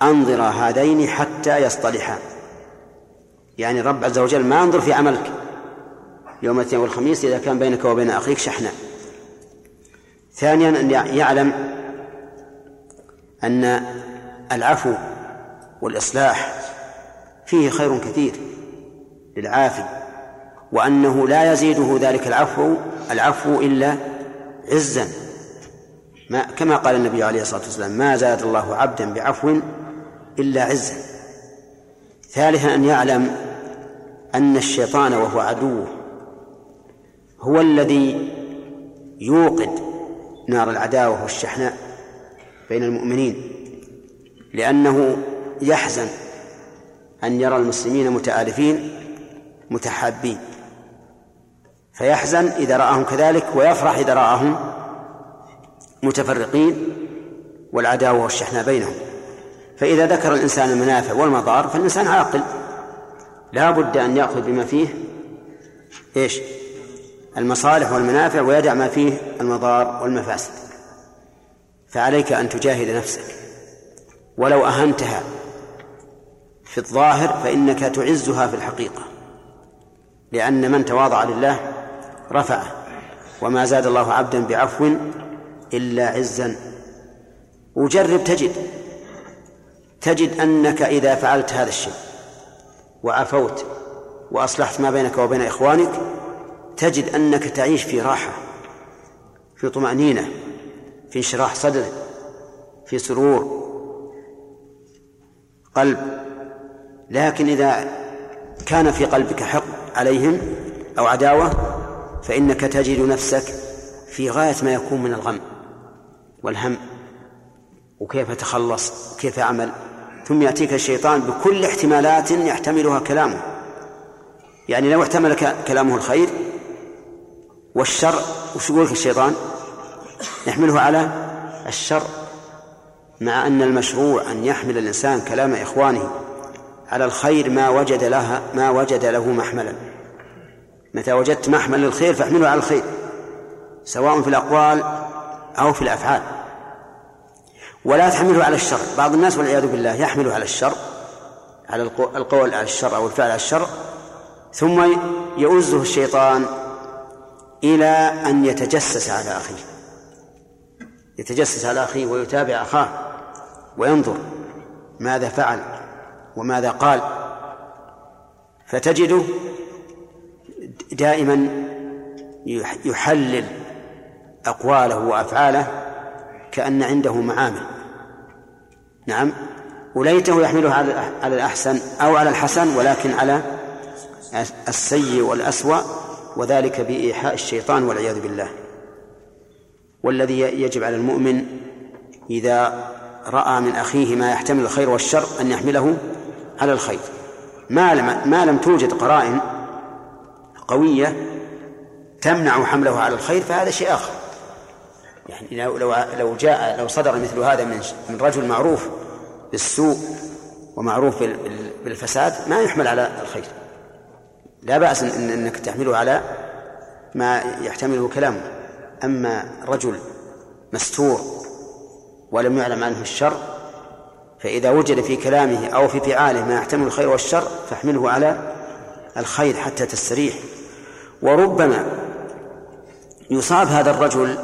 Speaker 1: أنظر هذين حتى يصطلحا. يعني الرب عز وجل ما ينظر في عملك. يوم الاثنين والخميس إذا كان بينك وبين أخيك شحناء ثانيا أن يعلم أن العفو والإصلاح فيه خير كثير للعافي وأنه لا يزيده ذلك العفو العفو إلا عزا. ما كما قال النبي عليه الصلاة والسلام ما زاد الله عبدا بعفو إلا عزا ثالثا أن يعلم أن الشيطان وهو عدوه هو الذي يوقد نار العداوة والشحناء بين المؤمنين لأنه يحزن أن يرى المسلمين متآلفين متحابين فيحزن إذا رآهم كذلك ويفرح إذا رآهم متفرقين والعداوة والشحناء بينهم. فإذا ذكر الإنسان المنافع والمضار فالإنسان عاقل. لا بد أن يأخذ بما فيه إيش؟ المصالح والمنافع ويدع ما فيه المضار والمفاسد. فعليك أن تجاهد نفسك. ولو أهنتها في الظاهر فإنك تعزها في الحقيقة. لأن من تواضع لله رفعه. وما زاد الله عبدا بعفو إلا عزا. وجرب تجد. تجد أنك إذا فعلت هذا الشيء وعفوت وأصلحت ما بينك وبين إخوانك تجد أنك تعيش في راحة في طمأنينة في انشراح صدر في سرور قلب. لكن إذا كان في قلبك حقد عليهم أو عداوة فإنك تجد نفسك في غاية ما يكون من الغم. والهم وكيف أتخلص وكيف أعمل ثم يأتيك الشيطان بكل احتمالات يحتملها كلامه. يعني لو احتمل كلامه الخير والشر وش يقول الشيطان؟ يحمله على الشر مع أن المشروع أن يحمل الإنسان كلام إخوانه على الخير ما وجد لها ما وجد له محملا. متى وجدت محمل للخير فاحمله على الخير سواء في الأقوال أو في الأفعال. ولا تحمله على الشر. بعض الناس والعياذ بالله يحمله على الشر على القول على الشر أو الفعل على الشر ثم يؤزه الشيطان إلى أن يتجسس على أخيه. يتجسس على أخيه ويتابع أخاه وينظر ماذا فعل وماذا قال. فتجده دائما يحلل أقواله وأفعاله كأن عنده معامل. نعم. وليته يحمله على الأحسن أو على الحسن ولكن على السيء والأسوأ وذلك بإيحاء الشيطان والعياذ بالله. والذي يجب على المؤمن إذا رأى من أخيه ما يحتمل الخير والشر أن يحمله على الخير. ما لم ما لم توجد قرائن قوية تمنع حمله على الخير فهذا شيء آخر. يعني لو لو لو جاء لو صدر مثل هذا من من رجل معروف بالسوء ومعروف بالفساد ما يحمل على الخير. لا بأس إن أنك تحمله على ما يحتمله كلامه أما رجل مستور ولم يعلم عنه الشر فإذا وجد في كلامه أو في فعاله ما يحتمل الخير والشر فاحمله على الخير حتى تستريح. وربما يصاب هذا الرجل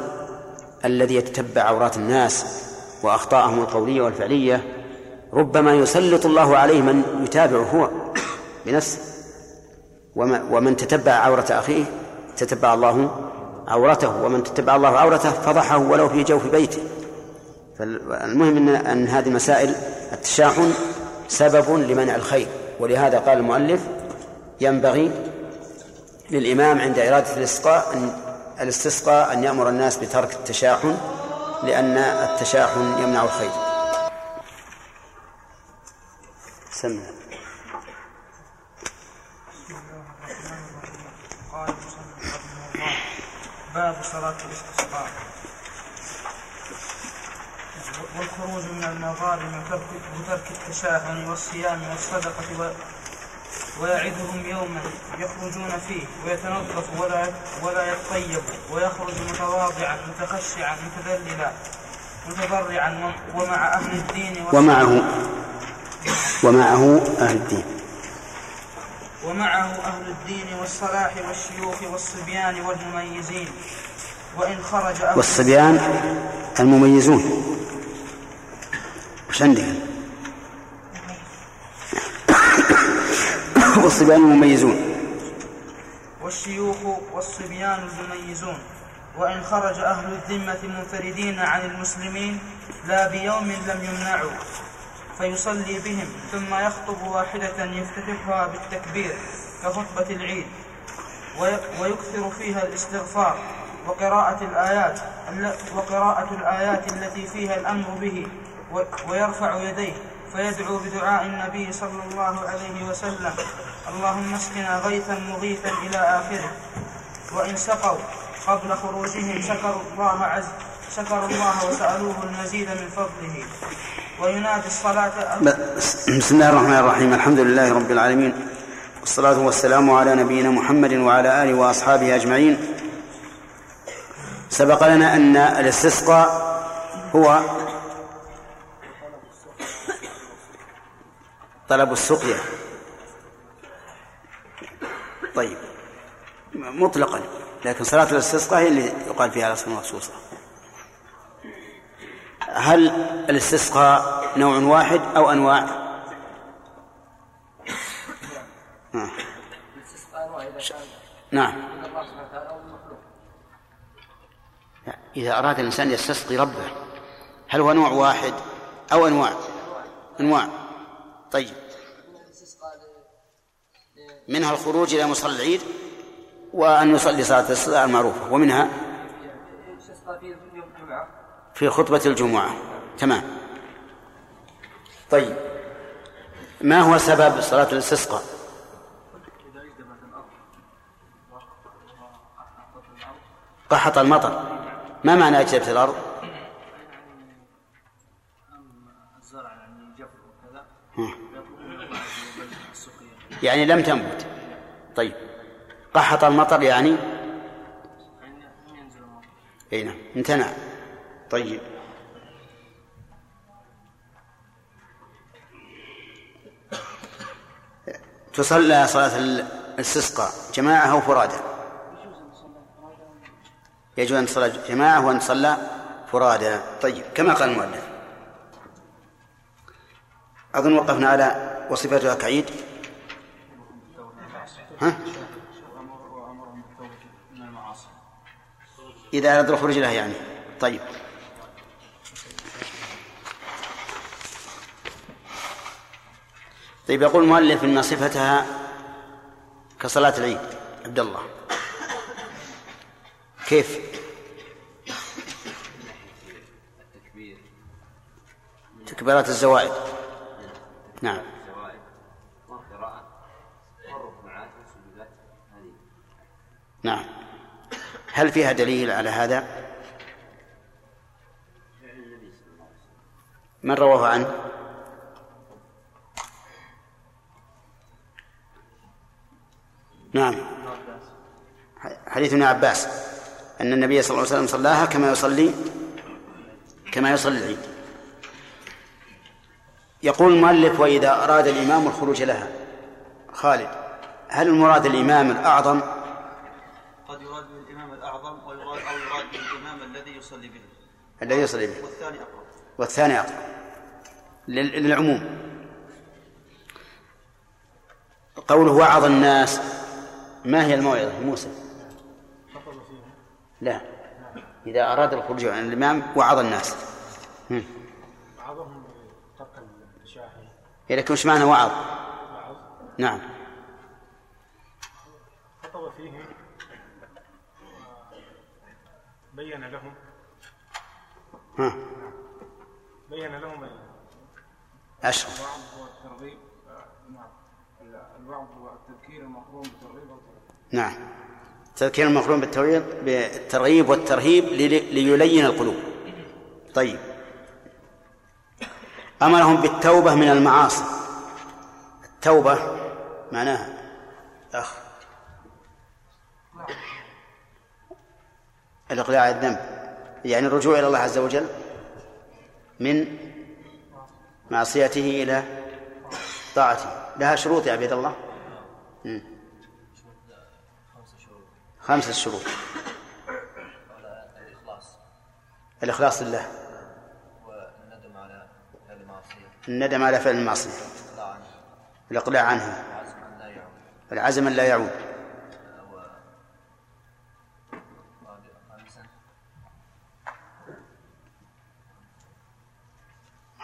Speaker 1: الذي يتتبع عورات الناس وأخطاءهم القولية والفعلية ربما يسلط الله عليه من يتابعه هو بنفسه. ومن تتبع عورة أخيه تتبع الله عورته. ومن تتبع الله عورته فضحه ولو في جوف بيته. فالمهم أن, أن هذه المسائل التشاحن سبب لمنع الخير. ولهذا قال المؤلف ينبغي للإمام عند إرادة الاستسقاء أن الاستسقاء أن يأمر الناس بترك التشاحن لأن التشاحن يمنع الخير. سمع.
Speaker 15: باب صلاة الاستسقاء. والخروج من المظالم وترك التشاحن والصيام والصدقة ويعدهم يوما يخرجون فيه ويتنظف ولا ولا يتطيب ويخرج متواضعا متخشعا متذللا متضرعا ومع أهل الدين
Speaker 1: ومعه ومعه أهل الدين.
Speaker 15: ومعه أهل الدين والصلاح والشيوخ والصبيان والمميزين. وإن خرج أهل
Speaker 1: والصبيان المميزون. وش عندك؟ والصبيان المميزون.
Speaker 15: والشيوخ والصبيان المميزون. وإن خرج أهل الذمة منفردين عن المسلمين لا بيوم لم يمنعوا. فيصلي بهم ثم يخطب واحدة يفتتحها بالتكبير كخطبة العيد. ويكثر فيها الاستغفار وقراءة الآيات وقراءة الآيات التي فيها الأمر به ويرفع يديه. فيدعو بدعاء النبي صلى الله عليه وسلم. اللهم اسقنا غيثا مغيثا إلى آخره. وإن سقوا قبل خروجهم شكروا الله عز شكروا الله وسألوه المزيد من فضله. وينادي الصلاة
Speaker 1: بسم الله الرحمن الرحيم. الحمد لله رب العالمين. والصلاة والسلام على نبينا محمد وعلى آله وأصحابه أجمعين. سبق لنا أن الاستسقاء هو طلب السقيا طيب مطلقا لكن صلاة الاستسقاء هي اللي يقال فيها الأصل مخصوصة هل الاستسقاء نوع واحد أو أنواع؟ آه. نعم إذا أراد الإنسان يستسقي ربه هل هو نوع واحد أو أنواع؟ أنواع طيب. منها الخروج إلى مصلى العيد وأن يصلي صلاة الصلاة المعروفة ومنها في خطبة الجمعة. تمام. طيب. ما هو سبب صلاة الاستسقاء؟ قحط المطر. ما معنى أجدبت الأرض؟ يعني لم تنبت. طيب. قحط المطر يعني؟ اي نعم. امتنع. طيب. تصلى صلاة الاستسقاء. جماعة أو فرادى؟ يجوز أن تصلى جماعة وأن تصلى فرادى. طيب. كما قال المؤلف. أظن وقفنا على وصفتها كعيد ها؟ إذا أراد الخروج له يعني. طيب. طيب يقول المؤلف إن صفتها كصلاة العيد. عبد الله. كيف؟ تكبيرات الزوائد. نعم. نعم. هل فيها دليل على هذا؟ من رواه عنه؟ نعم. حديث ابن عباس. أن النبي صلى الله عليه وسلم صلاها كما يصلي كما يصلي العيد. يقول المؤلف وإذا أراد الإمام الخروج لها. خالد هل المراد الإمام الأعظم
Speaker 16: قد يراد بالإمام الأعظم ويراد أو يراد بالإمام الذي يصلي به
Speaker 1: الذي يصلي به
Speaker 16: والثاني أقرب.
Speaker 1: والثاني أقرب. لل- للعموم. قوله وعظ الناس. ما هي الموعظة؟ موسى. لا. إذا أراد الخروج عن الإمام وعظ الناس. هم.
Speaker 2: بعضهم ترك الشاحن
Speaker 1: إيه لكن وش معنى وعظ.
Speaker 2: وعظ.
Speaker 1: نعم.
Speaker 2: خطب فيه بين لهم
Speaker 1: ها.
Speaker 2: بين لهم
Speaker 1: أشرف
Speaker 2: الوعظ والترغيب نعم الوعظ والتذكير المقرون بالترغيب والترهيب.
Speaker 1: نعم. تذكير المقرون بالترغيب بالترغيب والترهيب لي- ليلين القلوب. طيب. أمرهم بالتوبة من المعاصي. التوبة معناها أخ. الإقلاع عن الذنب. يعني الرجوع إلى الله عز وجل من معصيته إلى طاعته. لها شروط يا عبيد الله. خمسة شروط.
Speaker 8: الإخلاص
Speaker 1: لله.
Speaker 8: والندم على فعل المعصية
Speaker 1: الندم على فعل المعصية.
Speaker 8: الإقلاع عنه
Speaker 1: الإقلاع عنها. العزم أن لا يعود.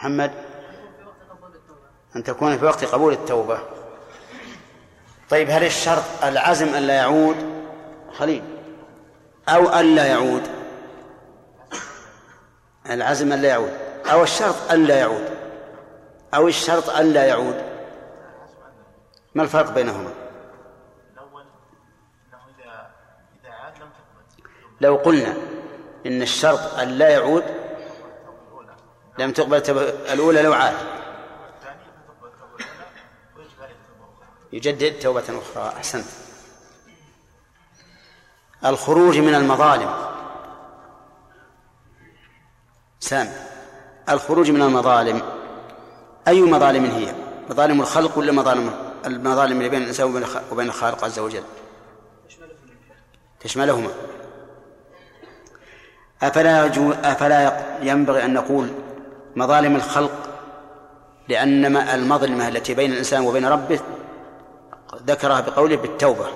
Speaker 1: محمد؟ أن تكون في وقت قبول التوبة. طيب هل الشرط العزم أن لا يعود؟ خليل. أو أن لا يعود. العزم أن لا يعود. أو الشرط أن لا يعود. أو الشرط أن لا يعود. ما الفرق بينهما؟ لو قلنا إن الشرط أن لا يعود لم تقبل التوبة الأولى لو عاد يجدد توبة أخرى أحسنت. الخروج من المظالم. سام الخروج من المظالم. أي مظالم هي؟ مظالم الخلق ولا مظالم المظالم اللي بين الإنسان وبين الخ- وبين الخالق عز وجل؟ تشملهما. أفلا أفلا ينبغي أن نقول مظالم الخلق لأن المظلمة التي بين الإنسان وبين ربه ذكرها بقوله بالتوبة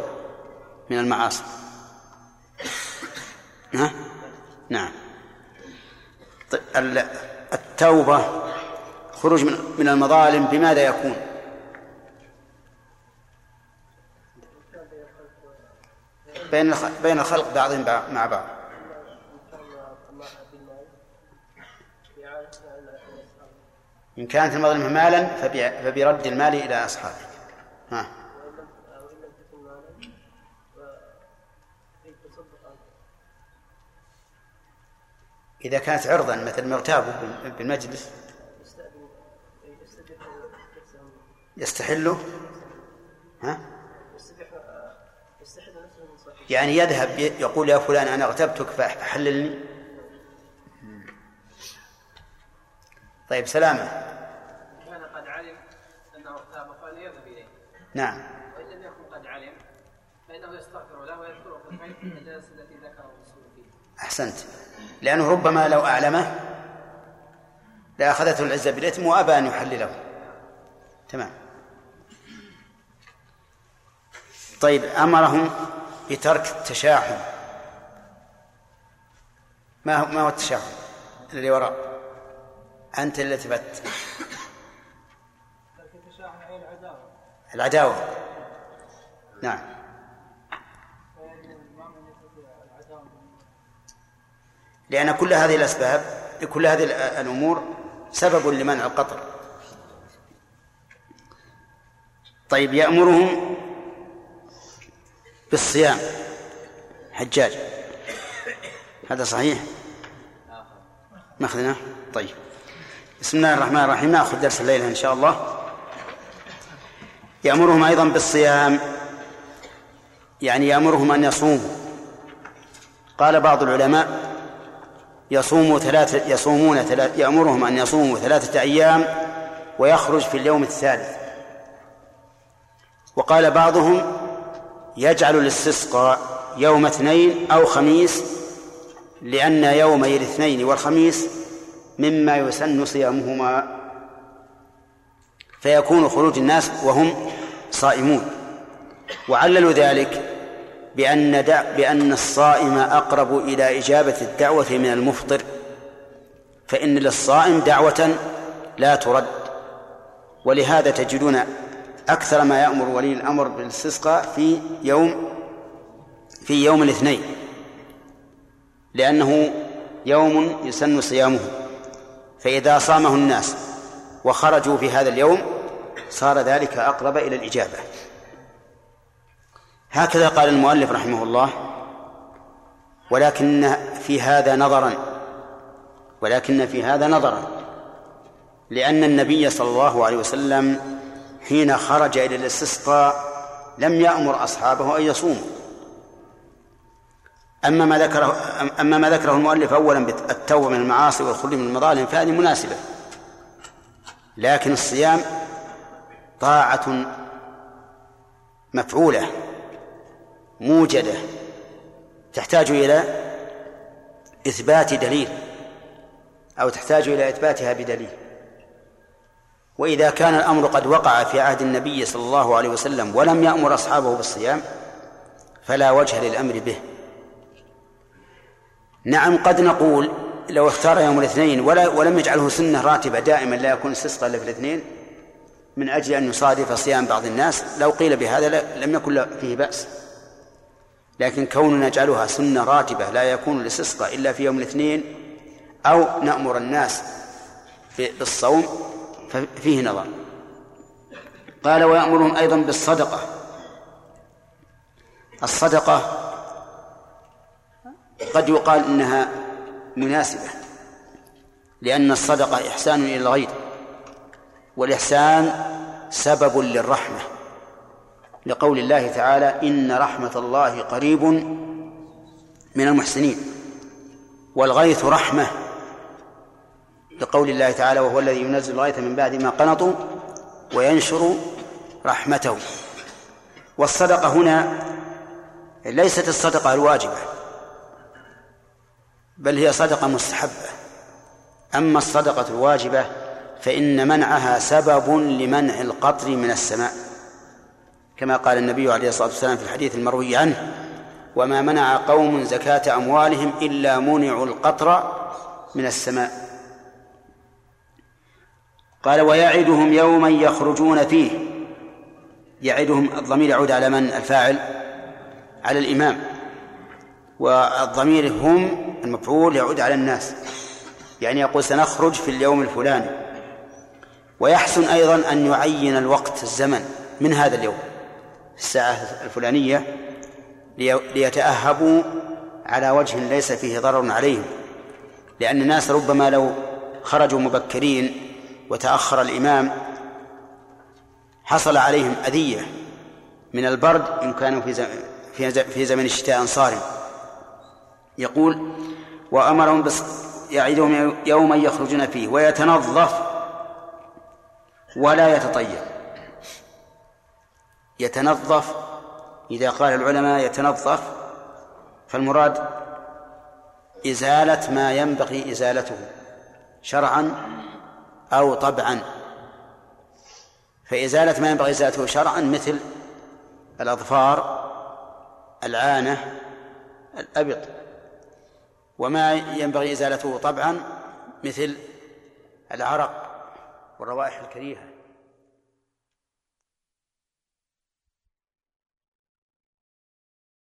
Speaker 1: من المعاصي ها؟ نعم طيب ال- التوبة خروج من المظالم بماذا يكون؟ بين بين الخلق بعضهم بع- مع بعض إن كانت المظلمة مالا فبرد المال إلى أصحابه. ها. إذا كانت عرضا مثل مغتابه بالمجلس يستحله ها؟ يعني يذهب يقول يا فلان أنا اغتبتك فحللني طيب سلامة
Speaker 14: كان قد علم انه اغتاب فليذهب اليه
Speaker 1: نعم.
Speaker 14: وإن لم يكن قد علم فإنه يستغفر له ويذكره في في المجالس التي ذكره الرسول فيه.
Speaker 1: أحسنت. لأنه ربما لو أعلمه لأخذته العزة بالإثم وأبى أن يحلله. تمام. طيب أمرهم بترك التشاحن. ما هو ما هو التشاحن اللي وراء؟ أنت اللي التفت العداوة. نعم. لأن كل هذه الأسباب كل هذه الأمور سبب لمنع القطر. طيب يأمرهم بالصيام. حجاج. هذا صحيح؟ ماخذناه طيب. بسم الله الرحمن الرحيم. نأخذ درس الليلة إن شاء الله. يأمرهم أيضا بالصيام يعني يأمرهم أن يصوموا. قال بعض العلماء يصوم ثلاثة يصومون ثلاث يأمرهم أن يصوموا ثلاثة أيام ويخرج في اليوم الثالث. وقال بعضهم يجعل الاستسقاء يوم اثنين أو خميس لأن يومي الاثنين والخميس مما يسن صيامهما. فيكون خروج الناس وهم صائمون. وعللوا ذلك بأن دع بأن الصائم أقرب إلى إجابة الدعوة من المفطر. فإن للصائم دعوة لا ترد. ولهذا تجدون أكثر ما يأمر ولي الأمر بالاستسقاء في يوم في يوم الاثنين. لأنه يوم يسن صيامه. فإذا صامه الناس وخرجوا في هذا اليوم صار ذلك أقرب إلى الإجابة. هكذا قال المؤلف رحمه الله ولكن في هذا نظرا ولكن في هذا نظرا لأن النبي صلى الله عليه وسلم حين خرج إلى الاستسقاء لم يأمر أصحابه أن يصوموا. أما ما ذكره أما ما ذكره المؤلف أولا بالتوبة من المعاصي والخلود من المظالم فهذه مناسبة. لكن الصيام طاعة مفعولة موجدة تحتاج إلى إثبات دليل أو تحتاج إلى إثباتها بدليل. وإذا كان الأمر قد وقع في عهد النبي صلى الله عليه وسلم ولم يأمر أصحابه بالصيام فلا وجه للأمر به. نعم قد نقول لو اختار يوم الاثنين ولا ولم يجعله سنة راتبة دائما لا يكون استسقى إلا في الاثنين من أجل أن يصادف صيام بعض الناس لو قيل بهذا لم يكن فيه بأس. لكن كوننا نجعلها سنة راتبة لا يكون الاستسقاء إلا في يوم الاثنين أو نأمر الناس بالصوم ففيه نظر. قال ويأمرهم أيضا بالصدقة. الصدقة قد يقال إنها مناسبة لأن الصدقة إحسان إلى الغير. والإحسان سبب للرحمة لقول الله تعالى إن رحمة الله قريب من المحسنين والغيث رحمة لقول الله تعالى وهو الذي ينزل الغيث من بعد ما قنطوا وينشر رحمته. والصدقة هنا ليست الصدقة الواجبة بل هي صدقة مستحبة. أما الصدقة الواجبة فإن منعها سبب لمنع القطر من السماء. كما قال النبي عليه الصلاة والسلام في الحديث المروي عنه وما منع قوم زكاة أموالهم إلا منعوا القطر من السماء. قال ويعدهم يوما يخرجون فيه. يعدهم الضمير يعود على من؟ الفاعل على الإمام. والضمير هم المفعول يعود على الناس. يعني يقول سنخرج في اليوم الفلاني. ويحسن أيضا أن يعين الوقت الزمن من هذا اليوم الساعة الفلانية ليتأهبوا على وجه ليس فيه ضرر عليهم. لأن الناس ربما لو خرجوا مبكرين وتأخر الإمام حصل عليهم أذية من البرد إن كانوا في في ز- في زمن الشتاء صارم يقول وأمرهم بس يعيدهم يوما يخرجون فيه ويتنظف ولا يتطيب يتنظف إذا قال العلماء يتنظف فالمراد إزالة ما ينبغي إزالته شرعا أو طبعا. فإزالة ما ينبغي إزالته شرعا مثل الأظفار العانة الأبط. وما ينبغي إزالته طبعا مثل العرق. والروائح الكريهة.